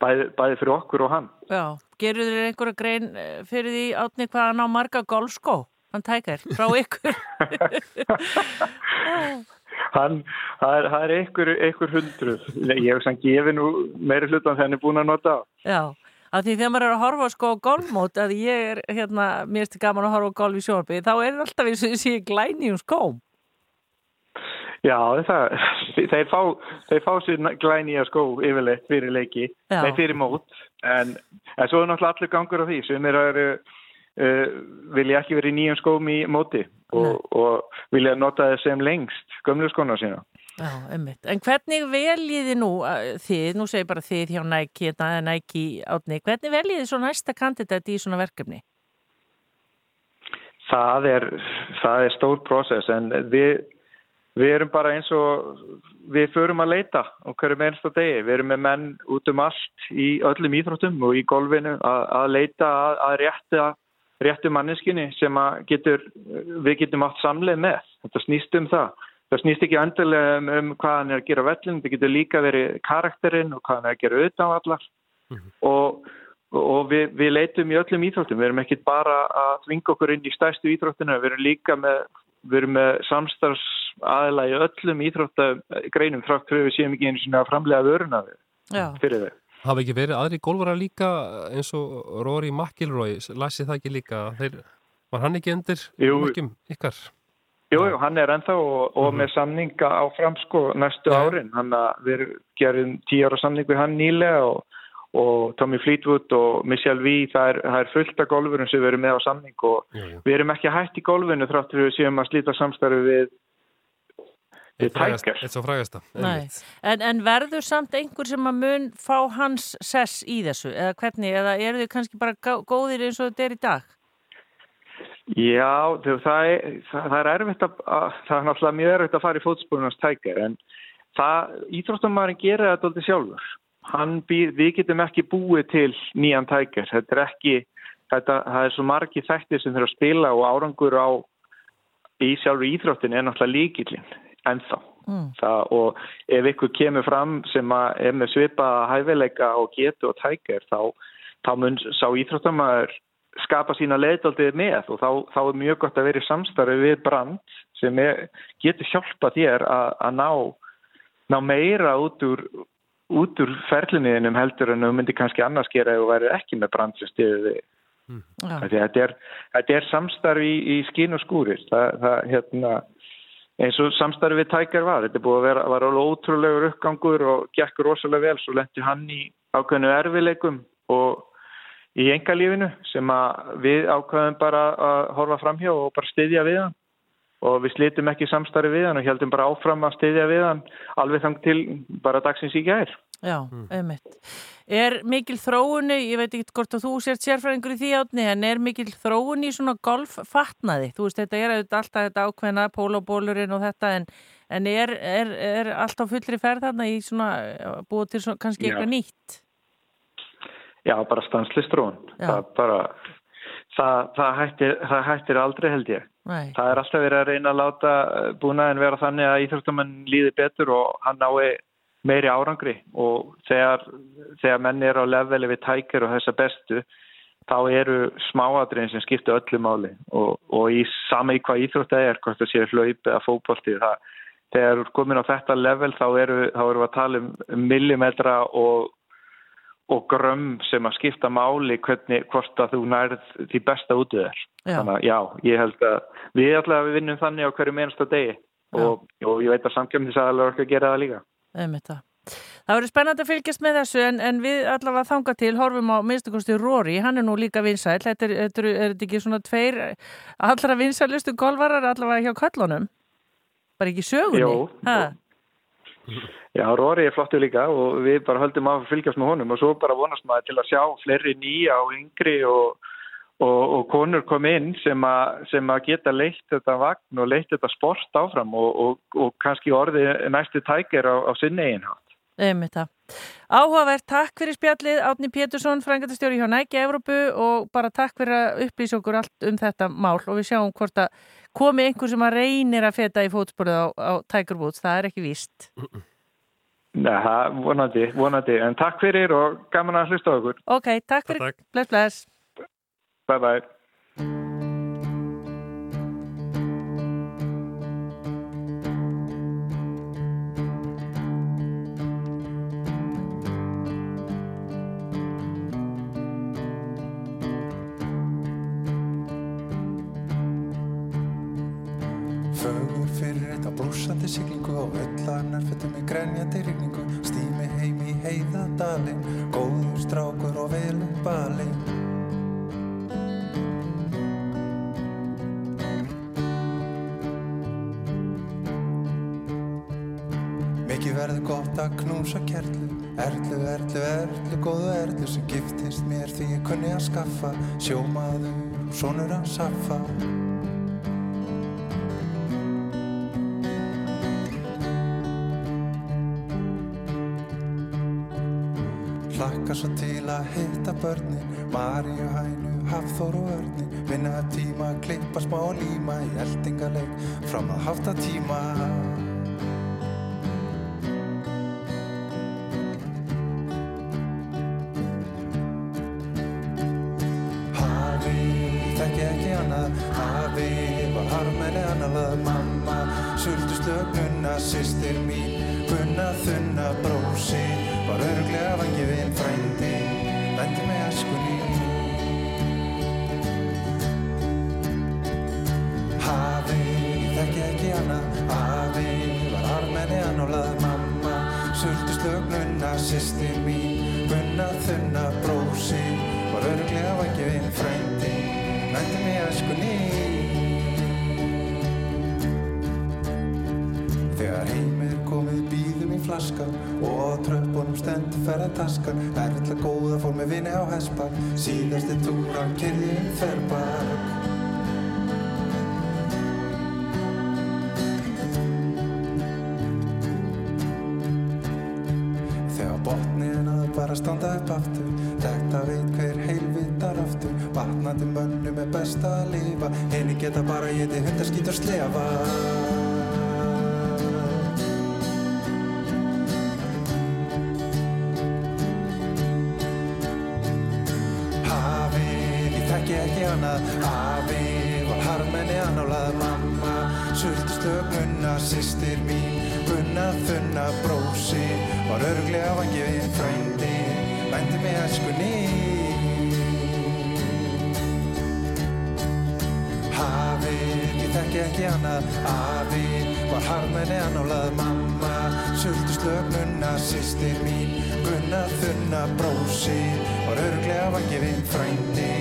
S14: bæði, bæði fyrir okkur og hann.
S2: Já, gerur þér einhverja grein eh, fyrir því átni hvað hann á marga golfskó? Hann tækir frá ykkur.
S14: Hann, það er, það er einhver, einhver hundruð. Ég hef sann gefið nú meiri hlutan þenni búin að nota.
S2: Já, af því þegar maður er að horfa sko á golfmót að ég er hérna, mér erstu gaman að horfa á golf í sjórfi, þá er alltaf eins og þessi glæni um skóm
S14: Já, það, þeir fá, þeir fá sér glæni að skó yfirleitt fyrir leiki, þeir fyrir mót en, en svo er náttúrulega allir gangur á því sem er að uh, vilja ekki verið nýjum skóm í móti og, og vilja nota það sem lengst gömlu skóna sína.
S2: Já, einmitt. En hvernig veljiði nú þið, nú segir bara þið hjá Nike eða Nike átni, hvernig veljiði svo næsta kandidat í svona verkefni?
S14: Það er, það er stór prósess en við, við erum bara eins og við förum að leita og hverjum einsta degi. Við erum með menn út um allt í öllum íþróttum og í golfinu að, að leita að, að rétta réttu manneskinni sem getur, við getum átt samleið með. Þetta snýst um það. Það snýst ekki endilega um, um hvað hann er að gera vellin, þetta getur líka verið karakterinn og hvað hann er að gera auðvitað á allar. Mm -hmm. Og, og við, við leitum í öllum íþróttum. Við erum ekki bara að þvinga okkur inn í stæstu íþróttinu, við erum líka með, við erum með samstarfs aðela í öllum íþróttagreinum þrátt fyrir við séum ekki einu svona framlega vöruna fyrir þau.
S3: Hafa ekki verið aðri gólvara líka eins og Rory McIlroy, lasi það ekki líka? Þeir, var hann ekki endur mörgjum ykkar?
S14: Jú, jú, hann er ennþá og, og mm með samninga á framsko næstu ja. árin. Hann við gerum tíu ára samning við hann nýlega og, og Tommy Fleetwood og Michelle V, það er, það er fullt af gólfurum sem við erum með á samning og jú, jú. við erum ekki hægt í gólfinu þráttur við séum að slíta samstarfi við
S3: Eitt svo frægasta
S2: en, en verður samt einhver sem að mun fá hans sess í þessu eða hvernig, eða eru þau kannski bara góðir eins og þetta er í dag?
S14: Já, það er, það er erfitt að, að það er náttúrulega mjög erfitt að fara í fótspórunars tækjar en það, íþróttamæðurinn gerir þetta alltaf sjálfur býr, við getum ekki búið til nýjan tækjar, þetta er ekki þetta, það er svo margi þættir sem þurfa að spila og árangur á í sjálfur íþróttin er náttúrulega líkillinn ennþá. Mm. Það, og ef ykkur kemur fram sem er með svipa hæfileika og getu og tækir þá, þá mun sá íþróttamæður skapa sína leitaldið með og þá, þá er mjög gott að vera í samstarfi við brand sem er, getur hjálpa þér að ná, ná meira út úr, út úr ferlinniðinum heldur en þú myndir kannski annars gera ef þú væri ekki með brand sem stiður þig. Mm. Þetta, er, þetta er samstarfi í, í skín og skúrir. Það, það hérna eins og samstarfið við tækjar var. Þetta er búið að vera, var alveg ótrúlegur uppgangur og gekk rosalega vel. Svo lendi hann í ákveðinu erfileikum og í engalífinu sem að við ákveðum bara að horfa framhjá og bara styðja við hann. Og við slitum ekki samstarfið við hann og heldum bara áfram að styðja við hann alveg þang til bara dagsins í gær.
S2: Já, einmitt. Er mikil þróunni, ég veit ekki hvort að þú sért sérfræðingur í því átni, en er mikil þróunni í svona golffatnaði? Þú veist, þetta er auðvitað alltaf þetta ákveðna, pólóbólurinn og þetta, en, en er, er, er alltaf fullri ferð þarna í svona, búið til svona, kannski eitthvað nýtt?
S14: Já, bara stanslistróun. Það, bara, það, það, hættir, það hættir aldrei held ég.
S2: Nei.
S14: Það er alltaf verið að reyna að láta búnaðin vera þannig að íþróttamann líði betur og hann nái meiri árangri og þegar, þegar menn eru á leveli við tækir og þessa bestu þá eru smáadriðin sem skipta öllu máli og, og í sama í hvað íþrótt það er, hvort það sé hlaup eða fókbalti, það þegar þú er komin á þetta level þá eru, þá eru við að tala um millimetra og, og grömm sem að skipta máli hvernig, hvort að þú nærð því besta út í þér. Þannig að já, ég held að við allavega við vinnum þannig á hverju mennsta degi og, og ég veit að samkjöfnisæðalega er ekki að gera það líka.
S2: Einmitt það. Það verður spennandi að fylgjast með þessu en, en við allavega þanga til horfum á minnstakosti Rory, hann er nú líka vinsæl þetta er, þetta er, er þetta ekki svona tveir allra vinsælustu golvarar allavega hjá köllunum bara ekki sögunni
S14: Jó. Já, Róri er flottu líka og við bara höldum að fylgjast með honum og svo bara vonast maður til að sjá fleiri nýja og yngri og, og, og konur kom inn sem, a, sem að geta leitt þetta vagn og leitt þetta sport áfram og, og, kannski orði næstu tækir á, á sinni einhátt.
S2: Einmitt það. Áhugavert, takk fyrir spjallið Átni Pétursson, frangatastjóri hjá Næki Evrópu og bara takk fyrir að upplýsa okkur allt um þetta mál og við sjáum hvort að komi einhver sem að reynir að feta í fótsporið á, á Tiger Woods, það er ekki víst.
S14: Nei, það vonandi, vonandi, en takk fyrir og gaman að hlusta á okkur.
S2: Ok, takk fyrir, bless, bless.
S14: Bye bye.
S17: Blúsandi siglingu og öllarnar fyrir mig grenjandi rigningu. Stými heim í heiðadalinn, góður strákur og velum balinn. Mikið verður gott að knúsa kerlu. Erlu, erlu, erlu, góðu erlu sem giftist mér því ég kunni að skaffa. Sjómaður, sonur að saffa Hlakka svo til að hitta börnin Maríu, Hænu, Hafþór og Örnin Vinna upp tíma, klippa smá líma Í eldingaleik fram að hafta tíma Sistir mín, gunna þunna Brósi, var örglega vangifinn Frændi, vendi með æskunni Þegar heim er komið býðum í flaska og á tröppunum stendur ferðartaskan Erla góða fór með vini á hespak síðasti túra kyrði um þerbak standa upp aftur. Þetta veit hver heilvitar aftur. Vatnandi mönnum er best að lifa. Henni geta bara geti hundaskýt og slefa. Hafi, ég þekki ekki annað Hafi, var harmenni annálað Mamma, sultu stögnuna Sistir mín, gunna þunna Brósi, var örglega vangið Frændi, vændi með æskunni Hafi, ég þekki ekki annað Hafi, var harmenni annálað. Mamma Sultu slögnuna sýstir mín Gunna þunna brósi Var örglega vangifinn frændi.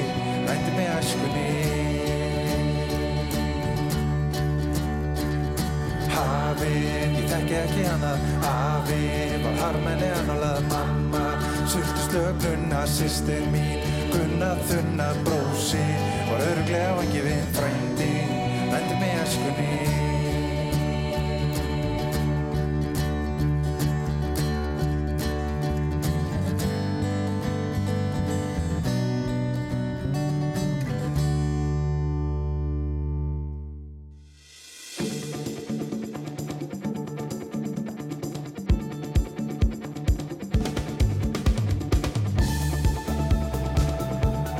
S17: Rændi með æskunni Hafið, ég þekki ekki annað Afi var harmenni annálað. Mamma Sultu slögnuna sýstir mín. Gunna þunna brósi. Var örglega vangifinn frændi. Rændi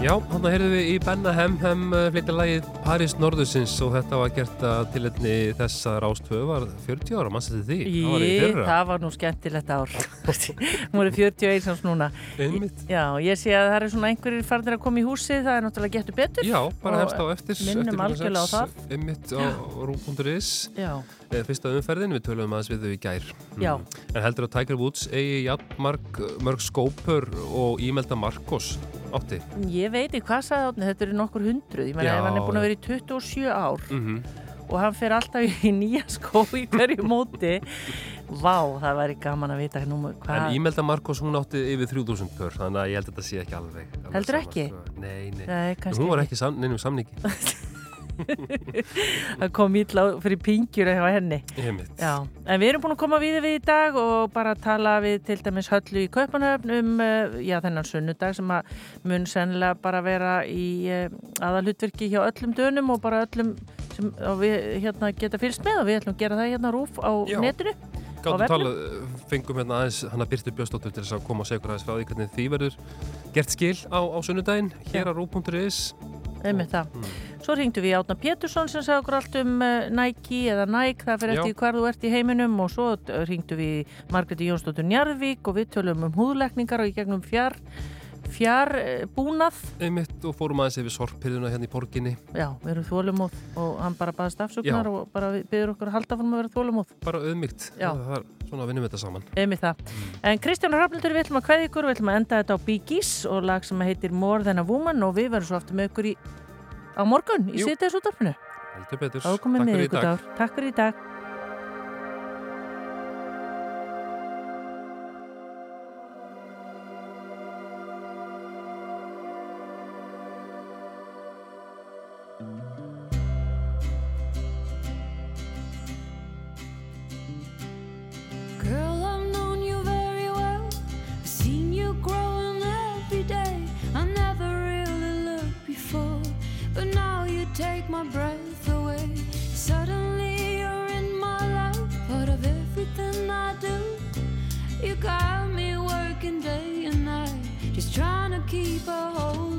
S3: Já, hann heyrðum við í Benna Hem Hem uh, flytja lagið Paris Norðusins og þetta var gert að tilhengni þess að Rástvöð var 40 ára, mann setið því? Það var
S2: það var nú skemmtilegt ár. Hún er 41 árs núna.
S3: Einmitt.
S2: Já, ég sé að það er svona einhverjir farnir að koma í húsið það er náttúrulega getur betur.
S3: Já, bara hefst á eftir
S2: Minnum algjörlega á það.
S3: Einmitt á rú.is. Eh, Fyrsta umferðin, við töluðum aðeins við þau í gær.
S2: Já.
S3: Mm. En heldur að Tiger Woods eigi jafn marg, mörg skópur og Ímelda Marcos átti?
S2: Ég veit ekki hvað sagði átni, þetta eru nokkur hundruð. Ég meina
S3: Já,
S2: ef hann er búin að vera í 27 ár
S3: mm
S2: og hann fer alltaf í nýja skó í hverju móti Vá, það væri gaman að vita nú,
S3: En Ímelda Marcos, hún átti yfir 3000 pör þannig að ég held að þetta sé ekki alveg, alveg
S2: Heldur
S3: sama,
S2: ekki?
S3: sko. Nei, nei,
S2: Nei,
S3: Hún var
S2: ekki.
S3: ekki sam, neinum samningi
S2: það kom ítla fyrir pingjur hjá henni. En við erum búin að koma við við í dag og bara tala við til dæmis höllu í Kaupanöfn um uh, já, þennan sunnudag sem að mun sennilega bara vera í uh, aðalhutverki hjá öllum dönum og bara öllum sem við hérna geta fyrst með og við ætlum að gera það hérna rúf á
S3: Já.
S2: netinu á
S3: Gáttum
S2: vefnum.
S3: tala, fengum hérna aðeins hann að Byrti Björnsdóttur til þess að koma og segja aðeins frá því hvernig því verður gert skil á, á sunnudaginn hér á rú.is
S2: einmitt það.
S3: Mm.
S2: Svo ringdu við Átna Pétursson sem sagði okkur allt um uh, Nike eða Nike, það fyrir eftir hvar þú ert í heiminum og svo ringdu við Margreti Jónsdóttur Njarðvík og við tölum um húðlekningar og í gegnum fjár fjár uh, búnað
S3: einmitt og fórum aðeins yfir sorphyrðuna hérna í borginni
S2: Já, við erum þólumóð og hann bara baðast afsökunar
S3: Já.
S2: og bara byður okkur að halda fórum að vera þólumóð
S3: bara auðmygt,
S2: Já.
S3: það er svona að vinnum við þetta saman
S2: Einmitt það. En Kristján Rafnildur, við ætlum að kveðja ykkur, við ætlum að enda þetta á Bee Gees og lag sem heitir More Than a Woman og við verðum svo aftur með ykkur í, á morgun í útafinu.
S3: heldur betur, Takk
S2: með
S3: fyrir í dag.
S2: take my breath away. Suddenly
S17: you're
S8: in my life, part of everything I do. You got me working day and night, just trying to keep a hold.